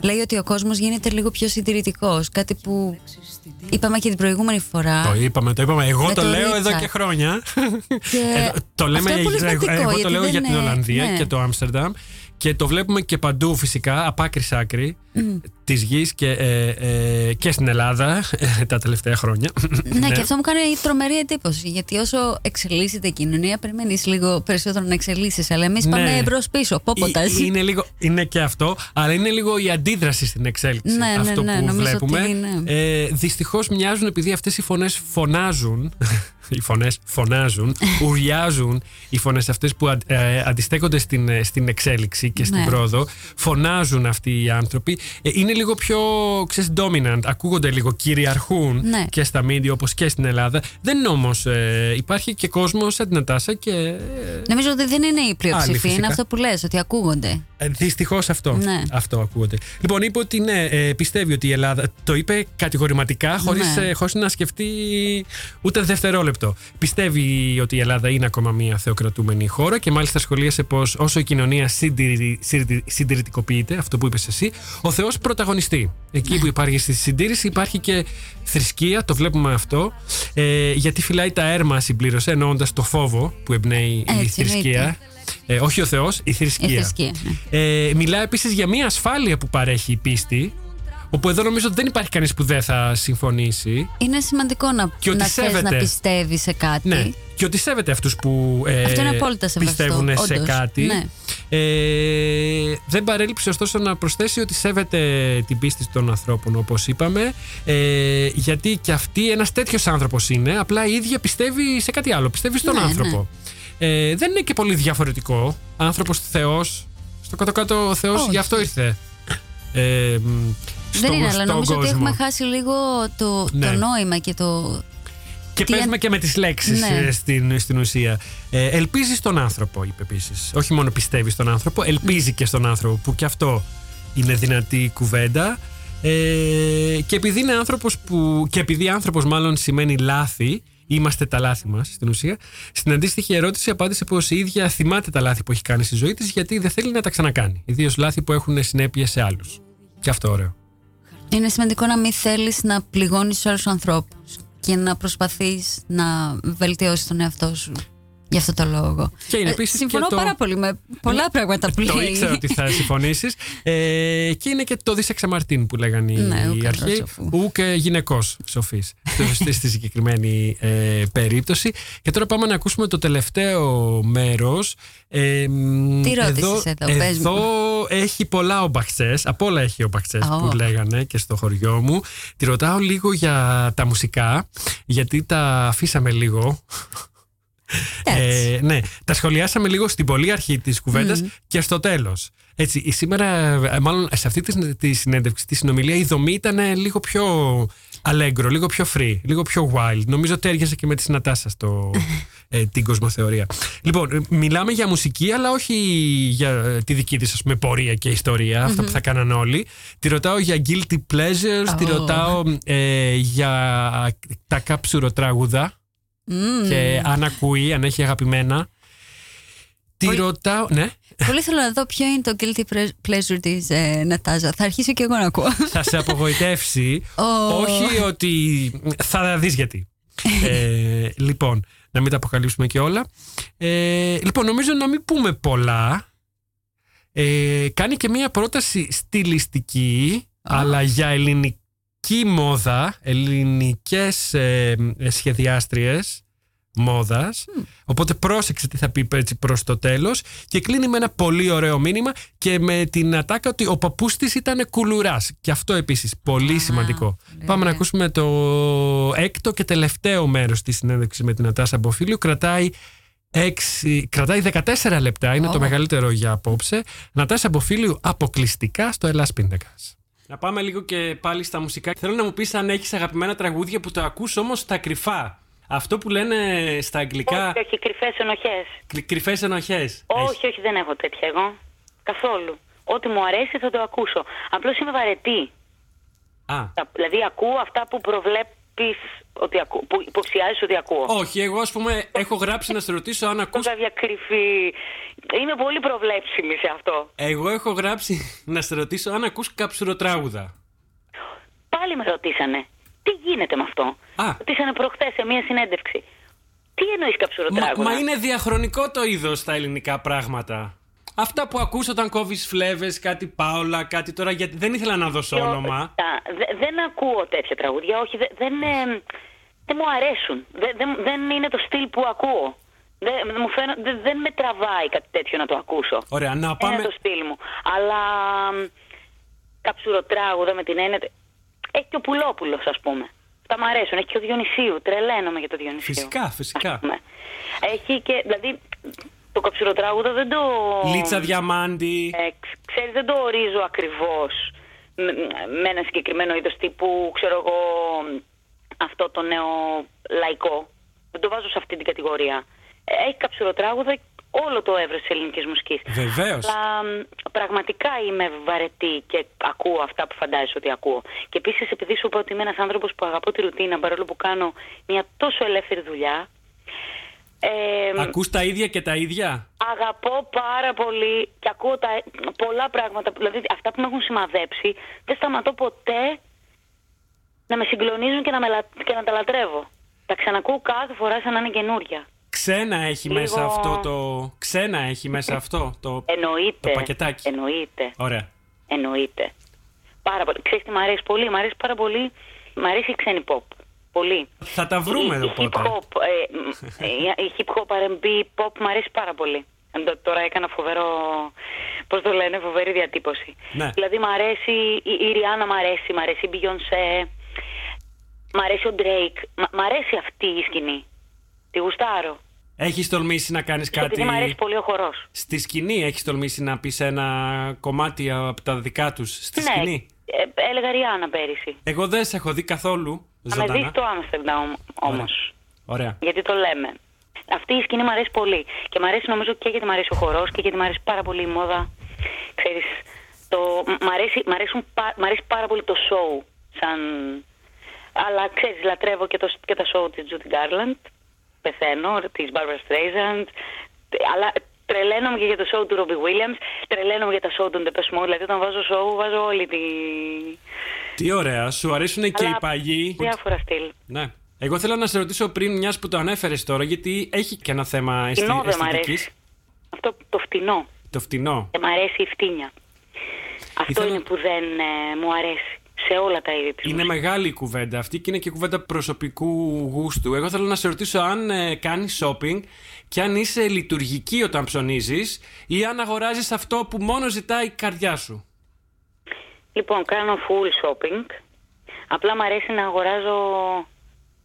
λέει ότι ο κόσμος γίνεται λίγο πιο συντηρητικός. Κάτι που είπαμε και την προηγούμενη φορά. Το είπαμε, το είπαμε. Εγώ το, λέω εδώ και χρόνια. Και... το λέμε, εγώ, το λέω για την Ολλανδία ναι. και το Άμστερνταμ. Και το βλέπουμε και παντού φυσικά, από άκρη σ' άκρη mm. της γης και, ε, ε, και στην Ελλάδα ε, τα τελευταία χρόνια. Ναι, ναι, και αυτό μου κάνει τρομερή εντύπωση. Γιατί όσο εξελίσσεται η κοινωνία, περιμένεις λίγο περισσότερο να εξελίσσεις. Αλλά εμείς ναι. πάμε μπρος πίσω. Πόποτας. Είναι, λίγο, είναι και αυτό, αλλά είναι λίγο η αντίδραση στην εξέλιξη. Ναι, ναι αυτό ναι, που βλέπουμε. Ε, Δυστυχώς μοιάζουν επειδή αυτές οι φωνές φωνάζουν οι φωνές φωνάζουν, <laughs> ουριάζουν οι φωνές αυτές που ε, αντιστέκονται στην, ε, στην εξέλιξη και στην ναι. πρόοδο, φωνάζουν αυτοί οι άνθρωποι. Ε, είναι λίγο πιο, ξέρεις, dominant, ακούγονται λίγο, κυριαρχούν ναι. και στα media όπως και στην Ελλάδα. Δεν είναι όμως, υπάρχει και κόσμος σαν την Ατάσα και... Νομίζω ότι δεν είναι η πλειοψηφία, είναι αυτό που λες, ότι ακούγονται. Δυστυχώς αυτό, ναι. αυτό ακούγονται. Λοιπόν, είπε ότι ναι, πιστεύει ότι η Ελλάδα, το είπε κατηγορηματικά, χωρίς, ναι. χωρίς να σκεφτεί ούτε δευτερόλεπτο Πιστεύει ότι η Ελλάδα είναι ακόμα μια θεοκρατούμενη χώρα και μάλιστα σχολίασε πως όσο η κοινωνία συντηρητικοποιείται, αυτό που είπες εσύ, ο Θεός πρωταγωνιστεί. Εκεί που υπάρχει στη συντήρηση υπάρχει και θρησκεία, το βλέπουμε αυτό. Ε, γιατί φυλάει τα έρμα, συμπλήρωσε, εννοώντας το φόβο που εμπνέει η θρησκεία. Ε, όχι ο Θεός, η θρησκεία. Η θρησκεία ναι. ε, μιλάει επίσης για μια ασφάλεια που παρέχει η πίστη Όπου εδώ νομίζω ότι δεν υπάρχει κανείς που δεν θα συμφωνήσει. Είναι σημαντικό να, και να, θες να πιστεύεις σε κάτι. Ναι. Και ότι σέβεται αυτούς που ε, πιστεύουν σε κάτι. Ναι. Ε, δεν παρέλειψε ωστόσο να προσθέσει ότι σέβεται την πίστη των ανθρώπων, όπως είπαμε. Ε, γιατί και αυτή ένας τέτοιος άνθρωπος είναι. Απλά η ίδια πιστεύει σε κάτι άλλο. Πιστεύει στον ναι, άνθρωπο. Ναι. Ε, δεν είναι και πολύ διαφορετικό. Άνθρωπος Θεός. Στο κάτω-κάτω ο Θεός γι' αυτό ήρθε. Ε, δεν είναι, αλλά νομίζω ότι έχουμε χάσει λίγο το, το ναι. νόημα και το. Και Τι παίζουμε και με τις λέξεις ναι. Ε, στην, στην ουσία. Ε, ελπίζεις στον άνθρωπο, είπε επίσης. Όχι μόνο πιστεύεις στον άνθρωπο, ελπίζει και στον άνθρωπο, που και αυτό είναι δυνατή κουβέντα. Ε, και επειδή είναι άνθρωπος που. και επειδή άνθρωπος μάλλον σημαίνει λάθη, είμαστε τα λάθη μας στην ουσία. Στην αντίστοιχη ερώτηση απάντησε πως η ίδια θυμάται τα λάθη που έχει κάνει στη ζωή της, γιατί δεν θέλει να τα ξανακάνει. Ιδίως λάθη που έχουν συνέπειε σε άλλους. Και αυτό ωραίο. Είναι σημαντικό να μην θέλεις να πληγώνεις τους άλλου ανθρώπους και να προσπαθείς να βελτιώσεις τον εαυτό σου. Γι' αυτό το λόγο. Και είναι ε, Συμφωνώ και το... πάρα πολύ με πολλά ναι, πράγματα που λέει. Το ήξερα ότι θα συμφωνήσεις. ε, και είναι και το δισεξαμαρτίν που λέγανε ναι, οι αρχαίοι. Ουκ γυναικός σοφής <laughs> στη συγκεκριμένη ε, περίπτωση. Και τώρα πάμε να ακούσουμε το τελευταίο μέρος. Ε, Τι ρώτησες εδώ, εδώ, εδώ έχει πολλά ομπαξέ. Από όλα έχει ομπαξέ oh. που λέγανε και στο χωριό μου. Τη ρωτάω λίγο για τα μουσικά, γιατί τα αφήσαμε λίγο. Ε, ναι, τα σχολιάσαμε λίγο στην πολύ αρχή της κουβέντας και στο τέλος. Έτσι, σήμερα, ε, μάλλον σε αυτή τη, τη συνέντευξη, τη συνομιλία, η δομή ήταν λίγο πιο αλέγκρο, λίγο πιο free, λίγο πιο wild. Νομίζω ότι έργεσε και με τη Συνατάσα στο, <laughs> ε, την κοσμοθεωρία. Λοιπόν, ε, μιλάμε για μουσική, αλλά όχι για ε, τη δική της πορεία και ιστορία, αυτά που θα κάναν όλοι. Τη ρωτάω για guilty pleasures, τη ρωτάω για τα κάψουρο τραγουδά. Και αν ακούει, αν έχει αγαπημένα. Τη ρωτάω. Ναι. Πολύ θέλω να δω ποιο είναι το guilty pleasure της ε, Νατάζα. Θα αρχίσω και εγώ να ακούω. Θα σε απογοητεύσει. <laughs> Όχι ότι. Θα δεις γιατί. ε, λοιπόν, να μην τα αποκαλύψουμε και όλα. Ε, λοιπόν, νομίζω να μην πούμε πολλά. Ε, κάνει και μία πρόταση στιλιστική, αλλά για ελληνική μόδα, ελληνικές ε, σχεδιάστριες μόδας. Οπότε πρόσεξε τι θα πει έτσι προς το τέλος και κλείνει με ένα πολύ ωραίο μήνυμα και με την ατάκα ότι ο παππούς της ήταν κουλουράς. Και αυτό επίσης πολύ σημαντικό. Πάμε να ακούσουμε το έκτο και τελευταίο μέρος της συνέντευξης με την Ατάσα Μποφίλιο. Κρατάει 6, κρατάει 14 λεπτά, είναι το μεγαλύτερο για απόψε. Νατάσα Μποφίλιου αποκλειστικά στο Ελλάς Πίντακας. Να πάμε λίγο και πάλι στα μουσικά. Θέλω να μου πεις αν έχεις αγαπημένα τραγούδια που το ακούς όμως στα κρυφά. Αυτό που λένε στα αγγλικά. Όχι, όχι, κρυφές ενοχές. Κρυφές ενοχές. Όχι, όχι, δεν έχω τέτοια εγώ. Καθόλου. Ό,τι μου αρέσει θα το ακούσω. Απλώς είμαι βαρετή. Α. Δηλαδή ακούω αυτά που προβλέπει ότι ακού, που υποψιάζεις ότι ακούω. Όχι, εγώ ας πούμε έχω γράψει να σε ρωτήσω αν ακούς... Κάποια κρυφή... Είμαι πολύ προβλέψιμη σε αυτό. Εγώ έχω γράψει να σε ρωτήσω αν ακούς καψουροτράγουδα. Πάλι με ρωτήσανε. Τι γίνεται με αυτό; Α. Ρωτήσανε προχθές σε μία συνέντευξη. Τι εννοείς καψουροτράγουδα; Μα, μα είναι διαχρονικό το είδος στα ελληνικά πράγματα. Αυτά που ακούς όταν κόβεις φλέβες, κάτι πάολα, κάτι τώρα, γιατί δεν ήθελα να δώσω όνομα. δεν ακούω τέτοια τραγούδια, όχι, δεν, ε, δεν μου αρέσουν. Δεν, δεν, είναι το στυλ που ακούω. Δεν, μου δεν, με τραβάει κάτι τέτοιο να το ακούσω. Ωραία, να πάμε... Είναι το στυλ μου. Αλλά καψουροτράγουδα με την έννοια... Έχει και ο Πουλόπουλος, ας πούμε. Αυτά μου αρέσουν. Έχει και ο Διονυσίου. Τρελαίνομαι για το Διονυσίου. Φυσικά, φυσικά. Έχει και... Δηλαδή, το καψουροτράγουδο δεν το... Λίτσα διαμάντι. Ε, ξέρεις, δεν το ορίζω ακριβώς με ένα συγκεκριμένο είδος τύπου, ξέρω εγώ, αυτό το νέο λαϊκό. Δεν το βάζω σε αυτή την κατηγορία. Έχει καψουροτράγουδα όλο το εύρο της ελληνικής μουσικής. Βεβαίως. Αλλά πραγματικά είμαι βαρετή και ακούω αυτά που φαντάζεσαι ότι ακούω. Και επίσης, επειδή σου είπα ότι είμαι ένας άνθρωπος που αγαπώ τη ρουτίνα, παρόλο που κάνω μια τόσο ελεύθερη δουλειά, ε, Ακούς τα ίδια και τα ίδια; Αγαπώ πάρα πολύ και ακούω τα, πολλά πράγματα. Δηλαδή αυτά που με έχουν σημαδέψει δεν σταματώ ποτέ να με συγκλονίζουν και να, με, και να τα λατρεύω. Τα ξανακούω κάθε φορά σαν να είναι καινούρια. Ξένα έχει μέσα αυτό το... Ξένα έχει μέσα αυτό το... Εννοείται. Το πακετάκι. Εννοείται. Ωραία. Εννοείται. Πάρα πολύ. Ξέρεις τι μου αρέσει πολύ; Μ' αρέσει πάρα πολύ. Μ' αρέσει η ξένη pop. Πολύ. Θα τα βρούμε εδώ πότε. Ε, ε, η hip hop R&B pop μου αρέσει πάρα πολύ. Τώρα έκανα φοβερό, πώς το λένε, φοβερή διατύπωση. Ναι. Δηλαδή μ' αρέσει, η Ριάννα μ' αρέσει, μ' αρέσει η Beyoncé, μ' αρέσει ο Drake, μ' αρέσει αυτή η σκηνή. Τη γουστάρω. Έχεις τολμήσει να κάνεις κάτι. Γιατί μου αρέσει πολύ ο χορός. Στη σκηνή έχεις τολμήσει να πεις ένα κομμάτι από τα δικά τους. Στη ναι, σκηνή; Ε, έλεγα Ριάννα πέρυσι. Εγώ δεν σε έχω δει καθόλου. Θα με δεις το Άμστερνταμ όμως. Ωραία. Γιατί το λέμε. Αυτή η σκηνή μου αρέσει πολύ. Και μου αρέσει νομίζω και γιατί μου αρέσει ο χορός και γιατί μου αρέσει πάρα πολύ η μόδα. Ξέρεις, το, μ, αρέσει, μ, αρέσουν, μ' αρέσει πάρα πολύ το show. Σαν... Αλλά ξέρεις, λατρεύω και, το, και τα show της Judy Garland. Πεθαίνω, της Barbara Streisand. Αλλά τρελαίνομαι και για το show του Robbie Williams. Τρελαίνομαι για τα show του Depeche Mode. Δηλαδή όταν βάζω show, βάζω όλη τη... Τι ωραία. Σου αρέσουν και οι παγιοί. Διάφορα στυλ. Ναι. Εγώ θέλω να σε ρωτήσω πριν, μιας που το ανέφερες τώρα, γιατί έχει και ένα θέμα αισθητικής. Αυτό το φτηνό. Το φτηνό. Δεν μ' αρέσει η φτύνια. Αυτό είναι που δεν ε, μου αρέσει σε όλα τα είδη της Είναι μεγάλη η κουβέντα αυτή και είναι και κουβέντα προσωπικού γούστου. Εγώ θέλω να σε ρωτήσω αν ε, κάνεις shopping και αν είσαι λειτουργική όταν ψωνίζεις ή αν αγοράζεις αυτό που μόνο ζητάει η καρδιά σου. Λοιπόν, κάνω full shopping. Απλά μου αρέσει να αγοράζω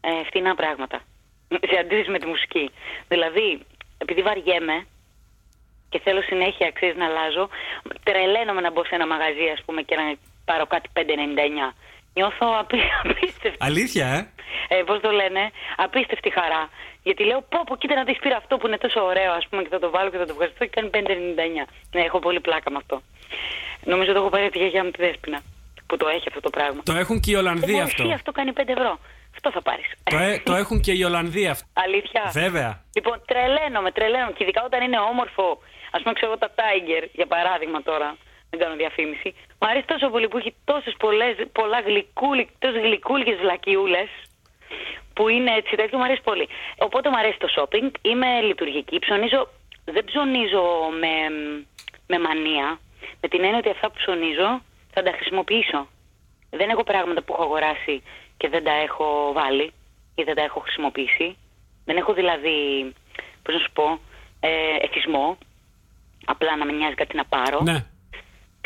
ε, φτηνά πράγματα. <laughs> Σε αντίθεση με τη μουσική. Δηλαδή, επειδή βαριέμαι και θέλω συνέχεια αξίες να αλλάζω, τρελαίνομαι να μπω σε ένα μαγαζί, ας πούμε, και να πάρω κάτι 5,99. Νιώθω απί, <laughs> απίστευτη. Αλήθεια, ε; ε Πώς το λένε, απίστευτη χαρά. Γιατί λέω, πω, πω, κοίτα να τη πήρα αυτό που είναι τόσο ωραίο, ας πούμε, και θα το βάλω και θα το ευχαριστώ και κάνει 5,99. Ναι, έχω πολύ πλάκα με αυτό. Νομίζω το έχω πάρει τη γιαγιά μου τη Δέσποινα που το έχει αυτό το πράγμα. Το έχουν και οι Ολλανδοί αυτό. αυτό κάνει 5 ευρώ. Αυτό θα πάρεις. Το, ε, το έχουν και οι Ολλανδοί αυτό. Αλήθεια. Βέβαια. Λοιπόν, τρελαίνομαι, τρελαίνομαι. Και ειδικά όταν είναι όμορφο, ας πούμε, ξέρω τα Tiger, για παράδειγμα τώρα, δεν κάνω διαφήμιση. Μου αρέσει τόσο πολύ που έχει τόσες πολλά γλυκούλι, τόσες γλυκούλικες βλακιούλες που είναι έτσι τέτοιο, μου αρέσει πολύ. Οπότε μου αρέσει το shopping, είμαι λειτουργική, ψωνίζω, δεν ψωνίζω με, με μανία, με την έννοια ότι αυτά που ψωνίζω θα τα χρησιμοποιήσω. Δεν έχω πράγματα που έχω αγοράσει και δεν τα έχω βάλει ή δεν τα έχω χρησιμοποιήσει. Δεν έχω δηλαδή, πώς να σου πω, ε, εθισμό, απλά να με νοιάζει κάτι να πάρω. Ναι.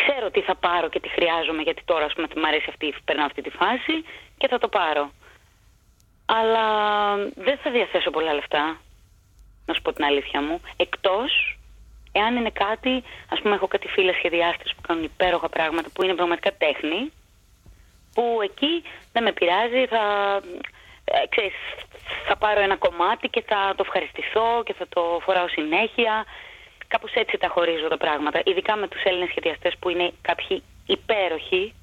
Ξέρω τι θα πάρω και τι χρειάζομαι γιατί τώρα ας πούμε μου αρέσει αυτή, περνάω αυτή τη φάση και θα το πάρω. Αλλά δεν θα διαθέσω πολλά λεφτά. να σου πω την αλήθεια μου. Εκτός εάν είναι κάτι, ας πούμε, έχω κάτι φίλες σχεδιάστρες που κάνουν υπέροχα πράγματα που είναι πραγματικά τέχνη. Που εκεί δεν με πειράζει, θα, ε, ξέρεις, θα πάρω ένα κομμάτι και θα το ευχαριστηθώ και θα το φοράω συνέχεια. Κάπως έτσι τα χωρίζω τα πράγματα. Ειδικά με τους Έλληνες σχεδιαστές που είναι κάποιοι υπέροχοι.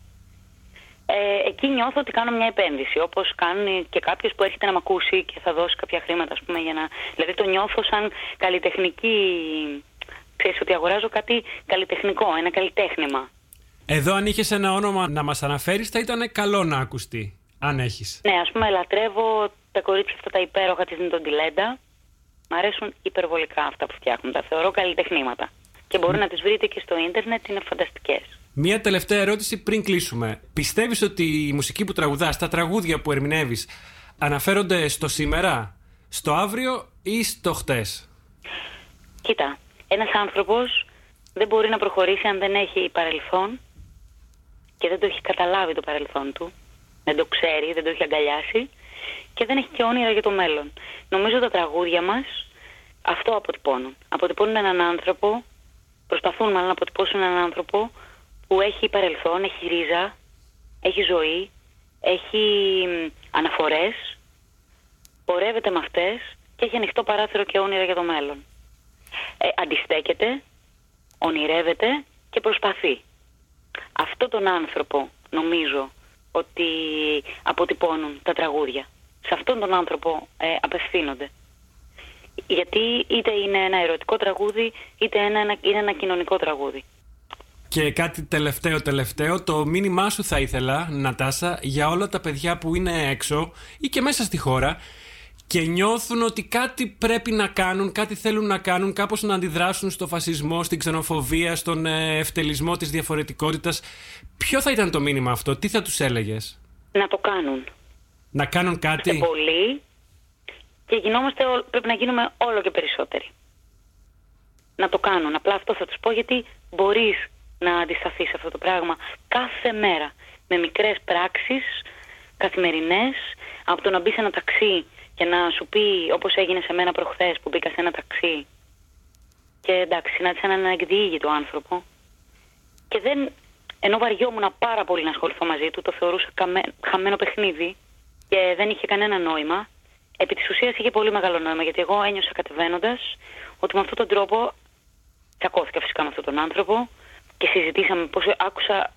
Ε, εκεί νιώθω ότι κάνω μια επένδυση. Όπως κάνει και κάποιος που έρχεται να με ακούσει και θα δώσει κάποια χρήματα, ας πούμε, για να. Δηλαδή το νιώθω σαν καλλιτεχνική. Ξέρεις ότι αγοράζω κάτι καλλιτεχνικό, ένα καλλιτέχνημα. Εδώ αν είχες ένα όνομα να μας αναφέρεις θα ήταν καλό να ακουστεί, αν έχεις. Ναι, ας πούμε λατρεύω τα κορίτσια αυτά τα υπέροχα της Νιτοντιλέντα. Μ' αρέσουν υπερβολικά αυτά που φτιάχνουν. Τα θεωρώ καλλιτεχνήματα. Και μπορεί να τις βρείτε και στο ίντερνετ, είναι φανταστικές. Μία τελευταία ερώτηση πριν κλείσουμε. Πιστεύεις ότι η μουσική που τραγουδάς, τα τραγούδια που ερμηνεύεις, αναφέρονται στο σήμερα, στο αύριο ή στο χτες; Κοίτα, ένας άνθρωπος δεν μπορεί να προχωρήσει αν δεν έχει παρελθόν και δεν το έχει καταλάβει το παρελθόν του, δεν το ξέρει, δεν το έχει αγκαλιάσει και δεν έχει και όνειρα για το μέλλον. Νομίζω τα τραγούδια μας αυτό αποτυπώνουν. Αποτυπώνουν έναν άνθρωπο, προσπαθούν μάλλον να αποτυπώσουν έναν άνθρωπο που έχει παρελθόν, έχει ρίζα, έχει ζωή, έχει αναφορές, πορεύεται με αυτές και έχει ανοιχτό παράθυρο και όνειρα για το μέλλον. Ε, αντιστέκεται, ονειρεύεται και προσπαθεί. Αυτό τον άνθρωπο νομίζω ότι αποτυπώνουν τα τραγούδια. Σε αυτόν τον άνθρωπο ε, απευθύνονται. Γιατί είτε είναι ένα ερωτικό τραγούδι, είτε είναι ένα, είναι ένα κοινωνικό τραγούδι. Και κάτι τελευταίο τελευταίο, το μήνυμά σου θα ήθελα, Νατάσα, για όλα τα παιδιά που είναι έξω ή και μέσα στη χώρα και νιώθουν ότι κάτι πρέπει να κάνουν, κάτι θέλουν να κάνουν, κάπως να αντιδράσουν στο φασισμό, στην ξενοφοβία, στον ε, ευτελισμό της διαφορετικότητας. Ποιο θα ήταν το μήνυμα αυτό, τι θα τους έλεγες; Να το κάνουν. Να κάνουν κάτι. Σε πολύ και γινόμαστε, πρέπει να γίνουμε όλο και περισσότεροι. Να το κάνουν. Απλά αυτό θα τους πω γιατί μπορείς να αντισταθείς σε αυτό το πράγμα κάθε μέρα με μικρές πράξεις καθημερινές από το να μπει σε ένα ταξί και να σου πει όπως έγινε σε μένα προχθές που μπήκα σε ένα ταξί και εντάξει συνάντησα έναν εκδιήγητο άνθρωπο και δεν ενώ βαριόμουν πάρα πολύ να ασχοληθώ μαζί του το θεωρούσα χαμένο παιχνίδι και δεν είχε κανένα νόημα επί της ουσίας είχε πολύ μεγάλο νόημα γιατί εγώ ένιωσα κατεβαίνοντας ότι με αυτόν τον τρόπο τσακώθηκα φυσικά με αυτόν τον άνθρωπο και συζητήσαμε πώς άκουσα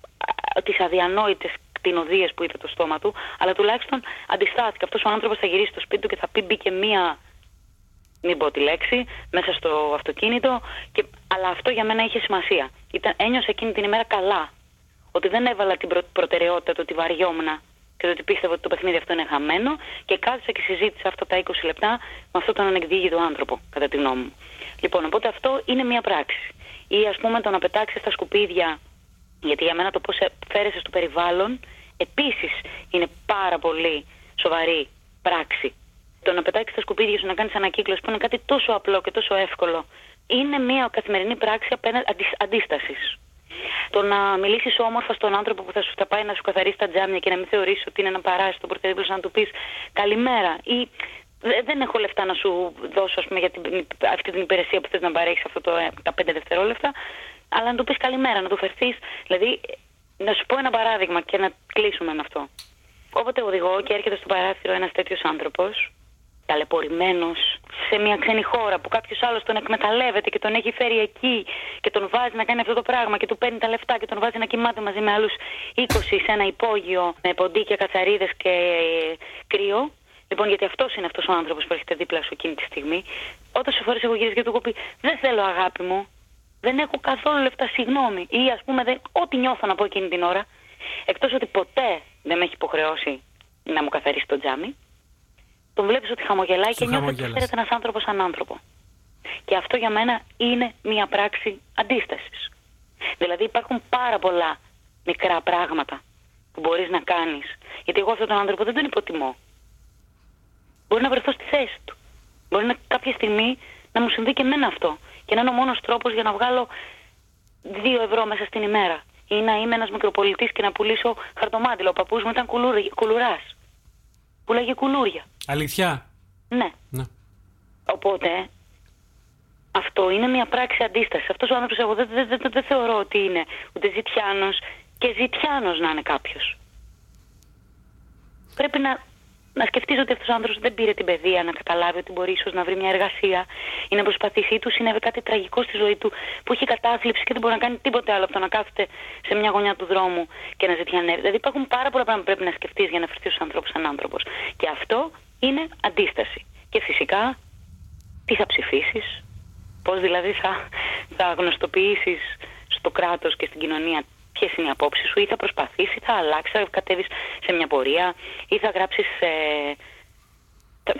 τις αδιανόητες κτηνοδίες που είδε το στόμα του, αλλά τουλάχιστον αντιστάθηκε. Αυτός ο άνθρωπος θα γυρίσει στο σπίτι του και θα πει μπήκε μία, μην πω τη λέξη, μέσα στο αυτοκίνητο, και... αλλά αυτό για μένα είχε σημασία. Ήταν, ένιωσα εκείνη την ημέρα καλά, ότι δεν έβαλα την προ... προτεραιότητα το ότι βαριόμουν και το ότι πίστευα ότι το παιχνίδι αυτό είναι χαμένο και κάθισα και συζήτησα αυτά τα 20 λεπτά με αυτόν τον ανεκδίγητο άνθρωπο, κατά τη γνώμη μου. Λοιπόν, οπότε αυτό είναι μια πράξη ή ας πούμε το να πετάξεις τα σκουπίδια γιατί για μένα το πώς φέρεσαι στο περιβάλλον επίσης είναι πάρα πολύ σοβαρή πράξη. Το να πετάξεις τα σκουπίδια σου να κάνεις ανακύκλωση που είναι κάτι τόσο απλό και τόσο εύκολο είναι μια καθημερινή πράξη απέναντι αντίστασης. Το να μιλήσεις όμορφα στον άνθρωπο που θα σου θα πάει να σου καθαρίσει τα τζάμια και να μην θεωρήσει ότι είναι ένα παράσιτο πρωτεύουσα να του πεις καλημέρα ή δεν έχω λεφτά να σου δώσω πούμε, για την, αυτή την υπηρεσία που θες να παρέχεις αυτό το, ε, τα πέντε δευτερόλεπτα, αλλά να του πεις καλημέρα, να του φερθείς. Δηλαδή, να σου πω ένα παράδειγμα και να κλείσουμε με αυτό. Όποτε οδηγώ και έρχεται στο παράθυρο ένας τέτοιος άνθρωπος, ταλαιπωρημένος σε μια ξένη χώρα που κάποιος άλλος τον εκμεταλλεύεται και τον έχει φέρει εκεί και τον βάζει να κάνει αυτό το πράγμα και του παίρνει τα λεφτά και τον βάζει να κοιμάται μαζί με άλλους 20 σε ένα υπόγειο με ποντίκια, κατσαρίδες και κρύο Λοιπόν, γιατί αυτός είναι αυτός ο άνθρωπος που έρχεται δίπλα σου εκείνη τη στιγμή. Όταν σε φορές εγώ γυρίζω και του έχω πει: Δεν θέλω αγάπη μου. Δεν έχω καθόλου λεφτά, συγγνώμη. Ή ας πούμε, δεν, ό,τι νιώθω να πω εκείνη την ώρα. Εκτός ότι ποτέ δεν με έχει υποχρεώσει να μου καθαρίσει το τζάμι. Τον βλέπεις ότι χαμογελάει και νιώθεις ότι φέρεται ένας άνθρωπος σαν άνθρωπο. Και αυτό για μένα είναι μια πράξη αντίστασης. Δηλαδή υπάρχουν πάρα πολλά μικρά πράγματα που μπορείς να κάνεις. Γιατί εγώ αυτόν τον άνθρωπο δεν τον υποτιμώ. Μπορεί να βρεθώ στη θέση του. Μπορεί να κάποια στιγμή να μου συμβεί και εμένα αυτό. Και να είναι ο μόνος τρόπος για να βγάλω δύο ευρώ μέσα στην ημέρα. Ή να είμαι ένας μικροπολιτής και να πουλήσω χαρτομάτιλο. Ο παππούς μου ήταν κουλουράς. Πουλάγε κουλούρια. Αλήθεια; Ναι. ναι. Οπότε Αυτό είναι μια πράξη αντίστασης. Αυτός ο άνθρωπος εγώ δεν, δεν, δεν, δεν θεωρώ ότι είναι ούτε ζητιάνος και ζητιάνος να είναι κάποιος. Πρέπει να να σκεφτείς ότι αυτός ο άνθρωπος δεν πήρε την παιδεία να καταλάβει ότι μπορεί ίσως να βρει μια εργασία ή να προσπαθήσει ή του συνέβη κάτι τραγικό στη ζωή του που έχει κατάθλιψη και δεν μπορεί να κάνει τίποτε άλλο από το να κάθεται σε μια γωνιά του δρόμου και να ζητιανεύει. Δηλαδή υπάρχουν πάρα πολλά πράγματα που πρέπει να σκεφτείς για να φερθείς στους ανθρώπους σαν άνθρωπος. Και αυτό είναι αντίσταση. Και φυσικά τι θα ψηφίσεις, πώς δηλαδή θα, θα γνωστοποιήσεις στο κράτος και στην κοινωνία ποιες είναι οι απόψεις σου, ή θα προσπαθήσεις, θα αλλάξεις, θα κατέβεις σε μια πορεία, ή θα γράψεις σε,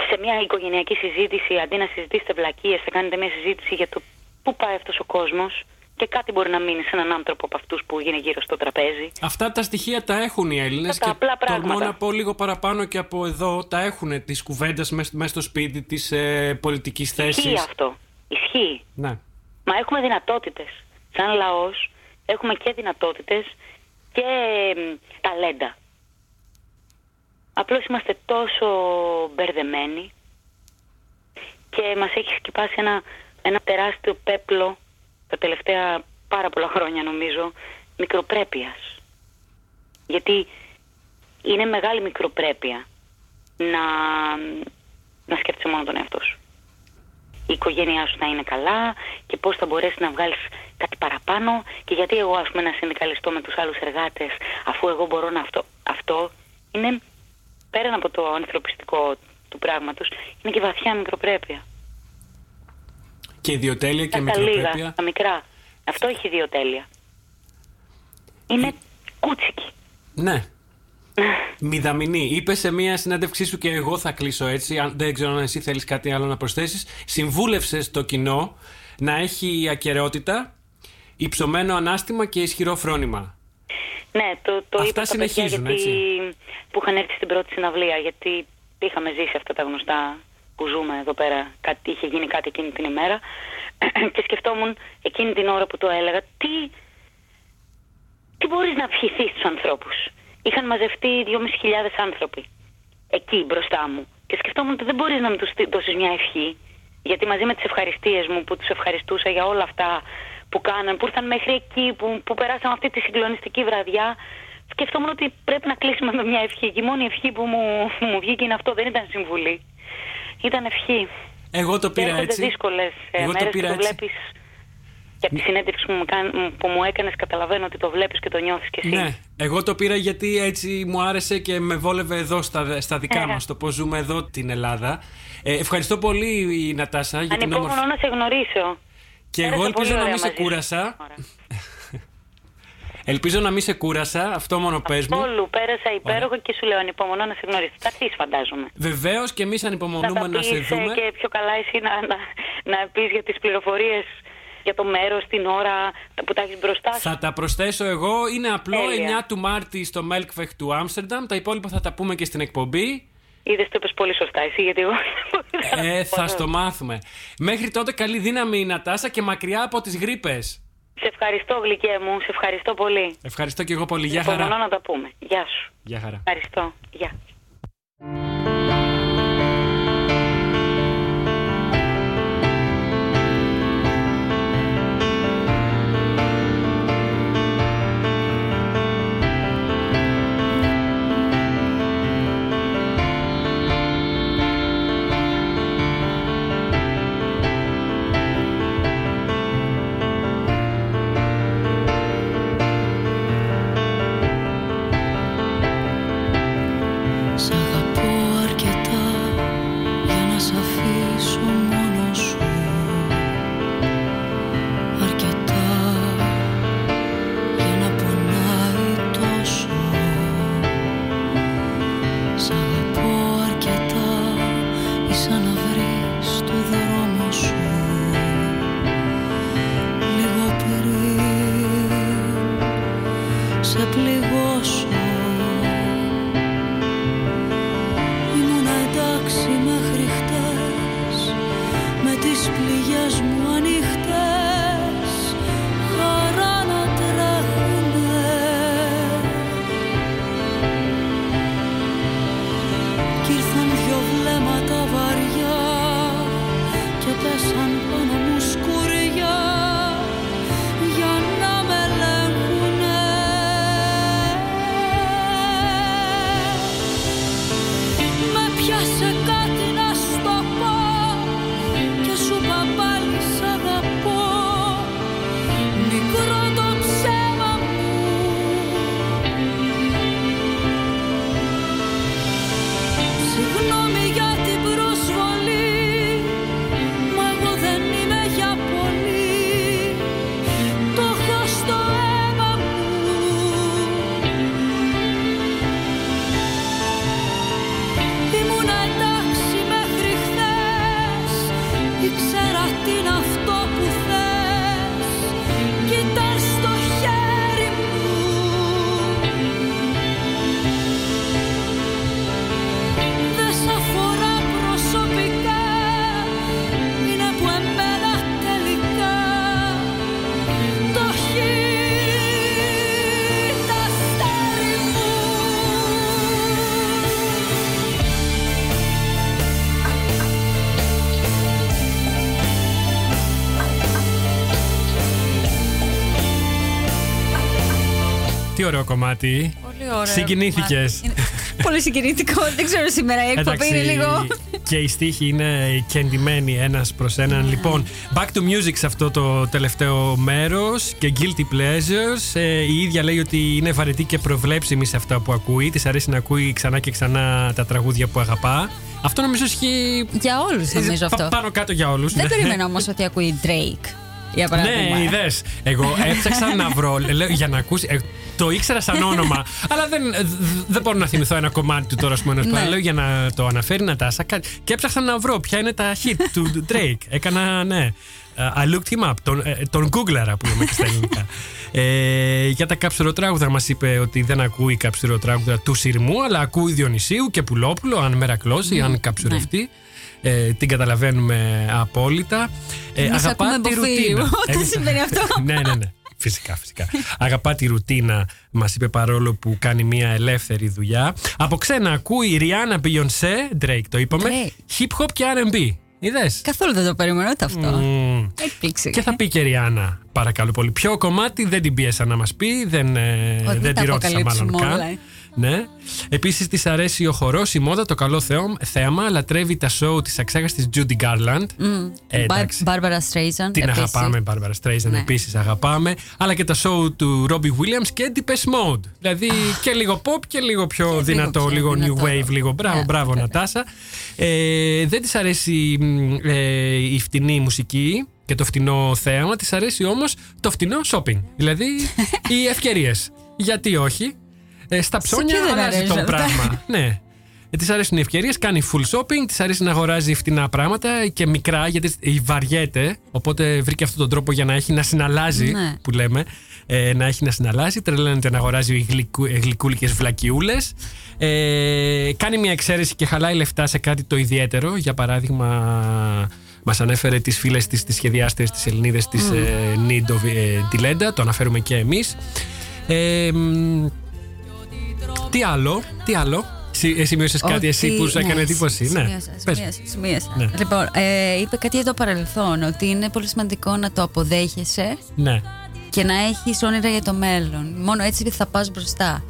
σε μια οικογενειακή συζήτηση, αντί να συζητήσετε βλακίες, θα κάνετε μια συζήτηση για το πού πάει αυτός ο κόσμος και κάτι μπορεί να μείνει σε έναν άνθρωπο από αυτούς που είναι γύρω στο τραπέζι. Αυτά τα στοιχεία τα έχουν οι Έλληνες και τολμώ να πω λίγο παραπάνω και από εδώ τα έχουν τη κουβέντα μέσα στο σπίτι της ε, πολιτικής θέσης. Ισχύει αυτό. Ισχύει. Ναι. Μα έχουμε δυνατότητες. Σαν λαός έχουμε και δυνατότητες και ταλέντα. Απλώς είμαστε τόσο μπερδεμένοι και μας έχει σκυπάσει ένα, ένα τεράστιο πέπλο τα τελευταία πάρα πολλά χρόνια νομίζω μικροπρέπειας. Γιατί είναι μεγάλη μικροπρέπεια να, να σκέφτεσαι μόνο τον εαυτό σου η οικογένειά σου να είναι καλά και πώς θα μπορέσεις να βγάλεις κάτι παραπάνω και γιατί εγώ ας πούμε να συνδικαλιστώ με τους άλλους εργάτες αφού εγώ μπορώ να αυτό. Αυτό είναι πέραν από το ανθρωπιστικό του πράγματος είναι και βαθιά μικροπρέπεια. Και ιδιοτέλεια και τα μικροπρέπεια. Λίγα, τα μικρά. Αυτό έχει ιδιοτέλεια. Είναι κούτσικη. Ναι. Μηδαμινή. Είπε σε μία συνέντευξή σου και εγώ θα κλείσω έτσι. Αν δεν ξέρω αν εσύ θέλεις κάτι άλλο να προσθέσεις. Συμβούλευσες το κοινό να έχει ακαιρεότητα, υψωμένο ανάστημα και ισχυρό φρόνημα. Ναι, το, το Αυτά συνεχίζουν, γιατί, έτσι. Που είχαν έρθει στην πρώτη συναυλία, γιατί είχαμε ζήσει αυτά τα γνωστά που ζούμε εδώ πέρα. Κάτι, είχε γίνει κάτι εκείνη την ημέρα. <clears throat> και σκεφτόμουν εκείνη την ώρα που το έλεγα, τι, τι μπορείς να ευχηθείς στους ανθρώπους; Είχαν μαζευτεί 2.500 άνθρωποι εκεί μπροστά μου. Και σκεφτόμουν ότι δεν μπορείς να μου τους δώσεις μια ευχή. Γιατί μαζί με τις ευχαριστίες μου που τους ευχαριστούσα για όλα αυτά που κάναν, που ήρθαν μέχρι εκεί, που, που περάσαμε αυτή τη συγκλονιστική βραδιά, σκεφτόμουν ότι πρέπει να κλείσουμε με μια ευχή. Και η μόνη ευχή που μου, μου βγήκε είναι αυτό, δεν ήταν συμβουλή. Ήταν ευχή. Εγώ το πήρα έτσι. δύσκολες μέρες που το βλέπεις και από τη συνέντευξη που μου, που μου έκανες καταλαβαίνω ότι το βλέπεις και το νιώθεις κι εσύ. Ναι, εγώ το πήρα γιατί έτσι μου άρεσε και με βόλευε εδώ στα, στα δικά μας, το πώς ζούμε εδώ την Ελλάδα. Ε, ευχαριστώ πολύ η Νατάσα για την όμορφη... να σε γνωρίσω. Και εγώ ελπίζω να μην σε κούρασα. <laughs> Ελπίζω να μην σε κούρασα, αυτό μόνο πες μου. Όλου πέρασα υπέροχο και σου λέω ανυπομονώ να σε γνωρίσει. Θα πει, φαντάζομαι. Βεβαίως και εμείς ανυπομονούμε να, να σε δούμε. Και πιο καλά εσύ να, να, να πεις για τις πληροφορίες για το μέρος, την ώρα που τα έχεις μπροστά σου. Θα τα προσθέσω εγώ. Είναι απλό 9 του Μάρτη στο Melkvech του Άμστερνταμ. Τα υπόλοιπα θα τα πούμε και στην εκπομπή. Είδες το είπες πολύ σωστά, εσύ, γιατί εγώ. Ε, θα στο μάθουμε. Μέχρι τότε, καλή δύναμη, Νατάσα, και μακριά από τις γρήπες. Σε ευχαριστώ, γλυκέ μου. Σε ευχαριστώ πολύ. Ευχαριστώ και εγώ πολύ. Γεια χαρά. να τα πούμε. Γεια σου. Γεια χαρά. Ευχαριστώ. Γεια. Ωραίο κομμάτι. Πολύ ωραίο. Συγκινήθηκες. Πολύ συγκινητικό. Δεν ξέρω σήμερα η εκπομπή είναι λίγο. Και η στίχη είναι κεντυμένοι ένας προς έναν. Ναι. Λοιπόν, back to music σε αυτό το τελευταίο μέρος και guilty pleasures. Ε, η ίδια λέει ότι είναι βαρετή και προβλέψιμη σε αυτά που ακούει. Της αρέσει να ακούει ξανά και ξανά τα τραγούδια που αγαπά. Αυτό νομίζω ισχύει. Για όλους, νομίζω αυτό. Πάνω κάτω για όλους. Δεν ναι. περίμενα όμως ότι ακούει Drake. Για ναι, είδε. Εγώ έψαξα να βρω για να ακούσει. Ε, το ήξερα σαν όνομα, αλλά δεν, δεν μπορώ να θυμηθώ ένα κομμάτι του τώρα, πούμε, ναι. λέω για να το αναφέρει να τάσα. Και έψαξα να βρω ποια είναι τα hit του Drake. Έκανα, ναι. I looked him up, τον, ε, τον Googler που λέμε και στα ελληνικά. ε, για τα κάψουροτράγουδα μας είπε ότι δεν ακούει κάψουροτράγουδα του Συρμού, αλλά ακούει Διονυσίου και Πουλόπουλο, αν μερακλώσει, αν καψουρευτεί. Ναι. Ε, την καταλαβαίνουμε απόλυτα. Ε, αγαπά τη ρουτίνα. Όταν συμβαίνει αυτό. <laughs> ναι, ναι, ναι. Φυσικά, φυσικά. Αγαπά τη ρουτίνα, μας είπε παρόλο που κάνει μια ελεύθερη δουλειά. Από ξένα ακούει Ριάννα Beyoncé, Drake το είπαμε, hip hop και RB. Είδες; Καθόλου δεν το περιμένω ούτε αυτό. Mm. Έκπληξη. Και θα πει και Ριάννα, παρακαλώ πολύ. Ποιο κομμάτι δεν την πίεσα να μας πει, δεν, ε, δεν, δεν τη ρώτησα μάλλον καν. Ναι. Επίσης της αρέσει ο χορός, η μόδα, το καλό θέαμα. Λατρεύει τα σοου της αξέχαστη Judy Garland. Mm. Ε, Barbara Streisand. Την επίσης. αγαπάμε, Barbara Streisand ναι. επίσης αγαπάμε. Αλλά και τα σοου του Robbie Williams και Deepest Mode. Δηλαδή και λίγο pop και λίγο πιο και δυνατό, λίγο, πιο new wave, λίγο. Μπράβο, yeah, μπράβο, yeah. Νατάσα. Ε, δεν της αρέσει ε, η φτηνή μουσική και το φτηνό θέαμα. Της αρέσει όμως το φτηνό shopping. Δηλαδή <laughs> οι ευκαιρίες. Γιατί όχι; Ε, στα ψώνια αλλάζει το πράγμα. <laughs> ναι. Ε, τη αρέσουν οι ευκαιρίες, κάνει full shopping, τη αρέσει να αγοράζει φτηνά πράγματα και μικρά γιατί βαριέται. Οπότε βρήκε αυτόν τον τρόπο για να έχει να συναλλάζει, ναι. που λέμε. Ε, να έχει να συναλλάζει. Τρελαίνεται να αγοράζει γλυκού, ε, γλυκούλικες βλακιούλες. Ε, κάνει μια εξαίρεση και χαλάει λεφτά σε κάτι το ιδιαίτερο. Για παράδειγμα, μας ανέφερε τις φίλες της, τις σχεδιάστερε, τις Ελληνίδες της mm. ε, Need of Το αναφέρουμε και εμείς. Ε, τι άλλο, τι άλλο; Ε, σημείωσε κάτι εσύ που σου έκανε ναι, εντύπωση. Ναι, σημείωσα. Ναι. Λοιπόν, ε, είπε κάτι για το παρελθόν, ότι είναι πολύ σημαντικό να το αποδέχεσαι ναι. και να έχεις όνειρα για το μέλλον. Μόνο έτσι θα πας μπροστά.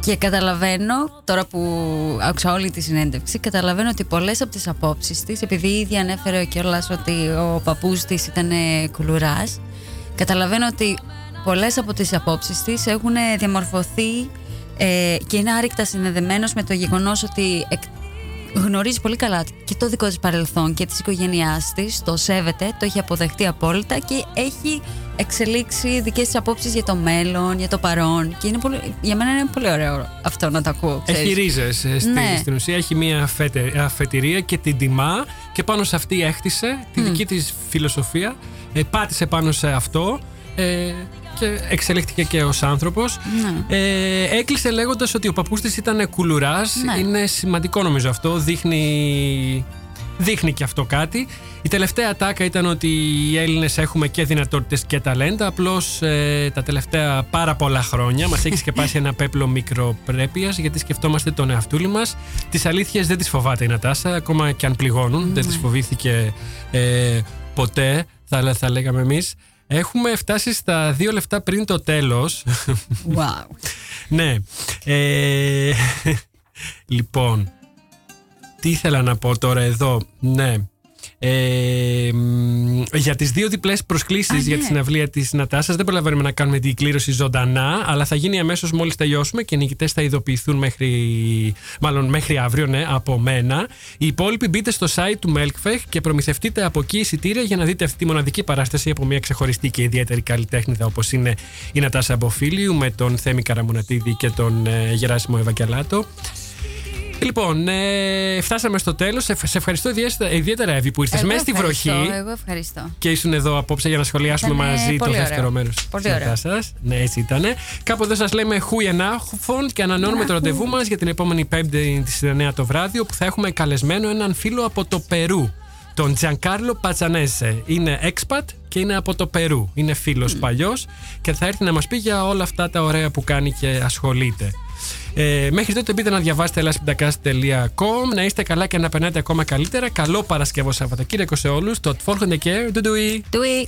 Και καταλαβαίνω, τώρα που άκουσα όλη τη συνέντευξη, καταλαβαίνω ότι πολλές από τις απόψεις της, επειδή ήδη ανέφερε κιόλας ότι ο παππούς της ήταν κουλουράς, καταλαβαίνω ότι πολλές από τις απόψεις της έχουν διαμορφωθεί ε, και είναι άρρηκτα συνδεδεμένος με το γεγονός ότι γνωρίζει πολύ καλά και το δικό της παρελθόν και της οικογένειάς της, το σέβεται, το έχει αποδεχτεί απόλυτα και έχει εξελίξει δικές της απόψεις για το μέλλον, για το παρόν και είναι πολύ, για μένα είναι πολύ ωραίο αυτό να το ακούω. Ξέρεις. Έχει ρίζες ε, ναι. στην ουσία, έχει μια αφετηρία και την τιμά και πάνω σε αυτή έχτισε τη δική της φιλοσοφία, ε, πάτησε πάνω σε αυτό ε, και εξελίχθηκε και ως άνθρωπος. Ναι. Ε, έκλεισε λέγοντας ότι ο παππούς της ήταν κουλουράς. Ναι. Είναι σημαντικό νομίζω αυτό. Δείχνει δείχνει και αυτό κάτι. Η τελευταία τάκα ήταν ότι οι Έλληνες έχουμε και δυνατότητες και ταλέντα. Απλώς ε, τα τελευταία πάρα πολλά χρόνια μας έχει σκεπάσει ένα πέπλο μικροπρέπειας γιατί σκεφτόμαστε τον εαυτούλη μας. Τις αλήθειες δεν τις φοβάται η Νατάσα, ακόμα και αν πληγώνουν. Δεν τις ναι. φοβήθηκε ε, ποτέ, θα, θα λέγαμε εμείς. Έχουμε φτάσει στα δύο λεπτά πριν το τέλος. Wow. <laughs> ναι. Ε, <laughs> λοιπόν, τι ήθελα να πω τώρα εδώ. Ναι. Ε, για τις δύο διπλές προσκλήσεις για τη ναι. συναυλία της Νατάσας δεν προλαβαίνουμε να κάνουμε την κλήρωση ζωντανά, αλλά θα γίνει αμέσως μόλις τελειώσουμε και οι νικητές θα ειδοποιηθούν μέχρι, μάλλον μέχρι αύριο, ναι, από μένα. Οι υπόλοιποι μπείτε στο site του Melkfech και προμηθευτείτε από εκεί εισιτήρια για να δείτε αυτή τη μοναδική παράσταση από μια ξεχωριστή και ιδιαίτερη καλλιτέχνηδα όπως είναι η Νατάσα Αμποφίλιου με τον Θέμη Καραμουνατίδη και τον ε, Γεράσιμο Ευακελάτο. Λοιπόν, ε, φτάσαμε στο τέλος. Σε, ευχαριστώ ιδιαίτερα, Εύη, που ήρθες μέσα στη βροχή. Εγώ ευχαριστώ. Και ήσουν εδώ απόψε για να σχολιάσουμε μαζί το δεύτερο μέρος της σας. Ναι, έτσι ήταν. Κάπου εδώ σας λέμε Χούιενάχουφον και ανανεώνουμε το ραντεβού μας για την επόμενη Πέμπτη της 9 το βράδυ, όπου θα έχουμε καλεσμένο έναν φίλο από το Περού. Τον Τζανκάρλο Πατσανέσε. Είναι expat και είναι από το Περού. Είναι φίλος mm. παλιός και θα έρθει να μας πει για όλα αυτά τα ωραία που κάνει και ασχολείται. Ε, μέχρι τότε μπείτε να διαβάσετε ελάσπιντακast.com Να είστε καλά και να περνάτε ακόμα καλύτερα. Καλό Παρασκευό Σαββατοκύριακο σε όλους. Το Tfolgen care. Doei. Doei.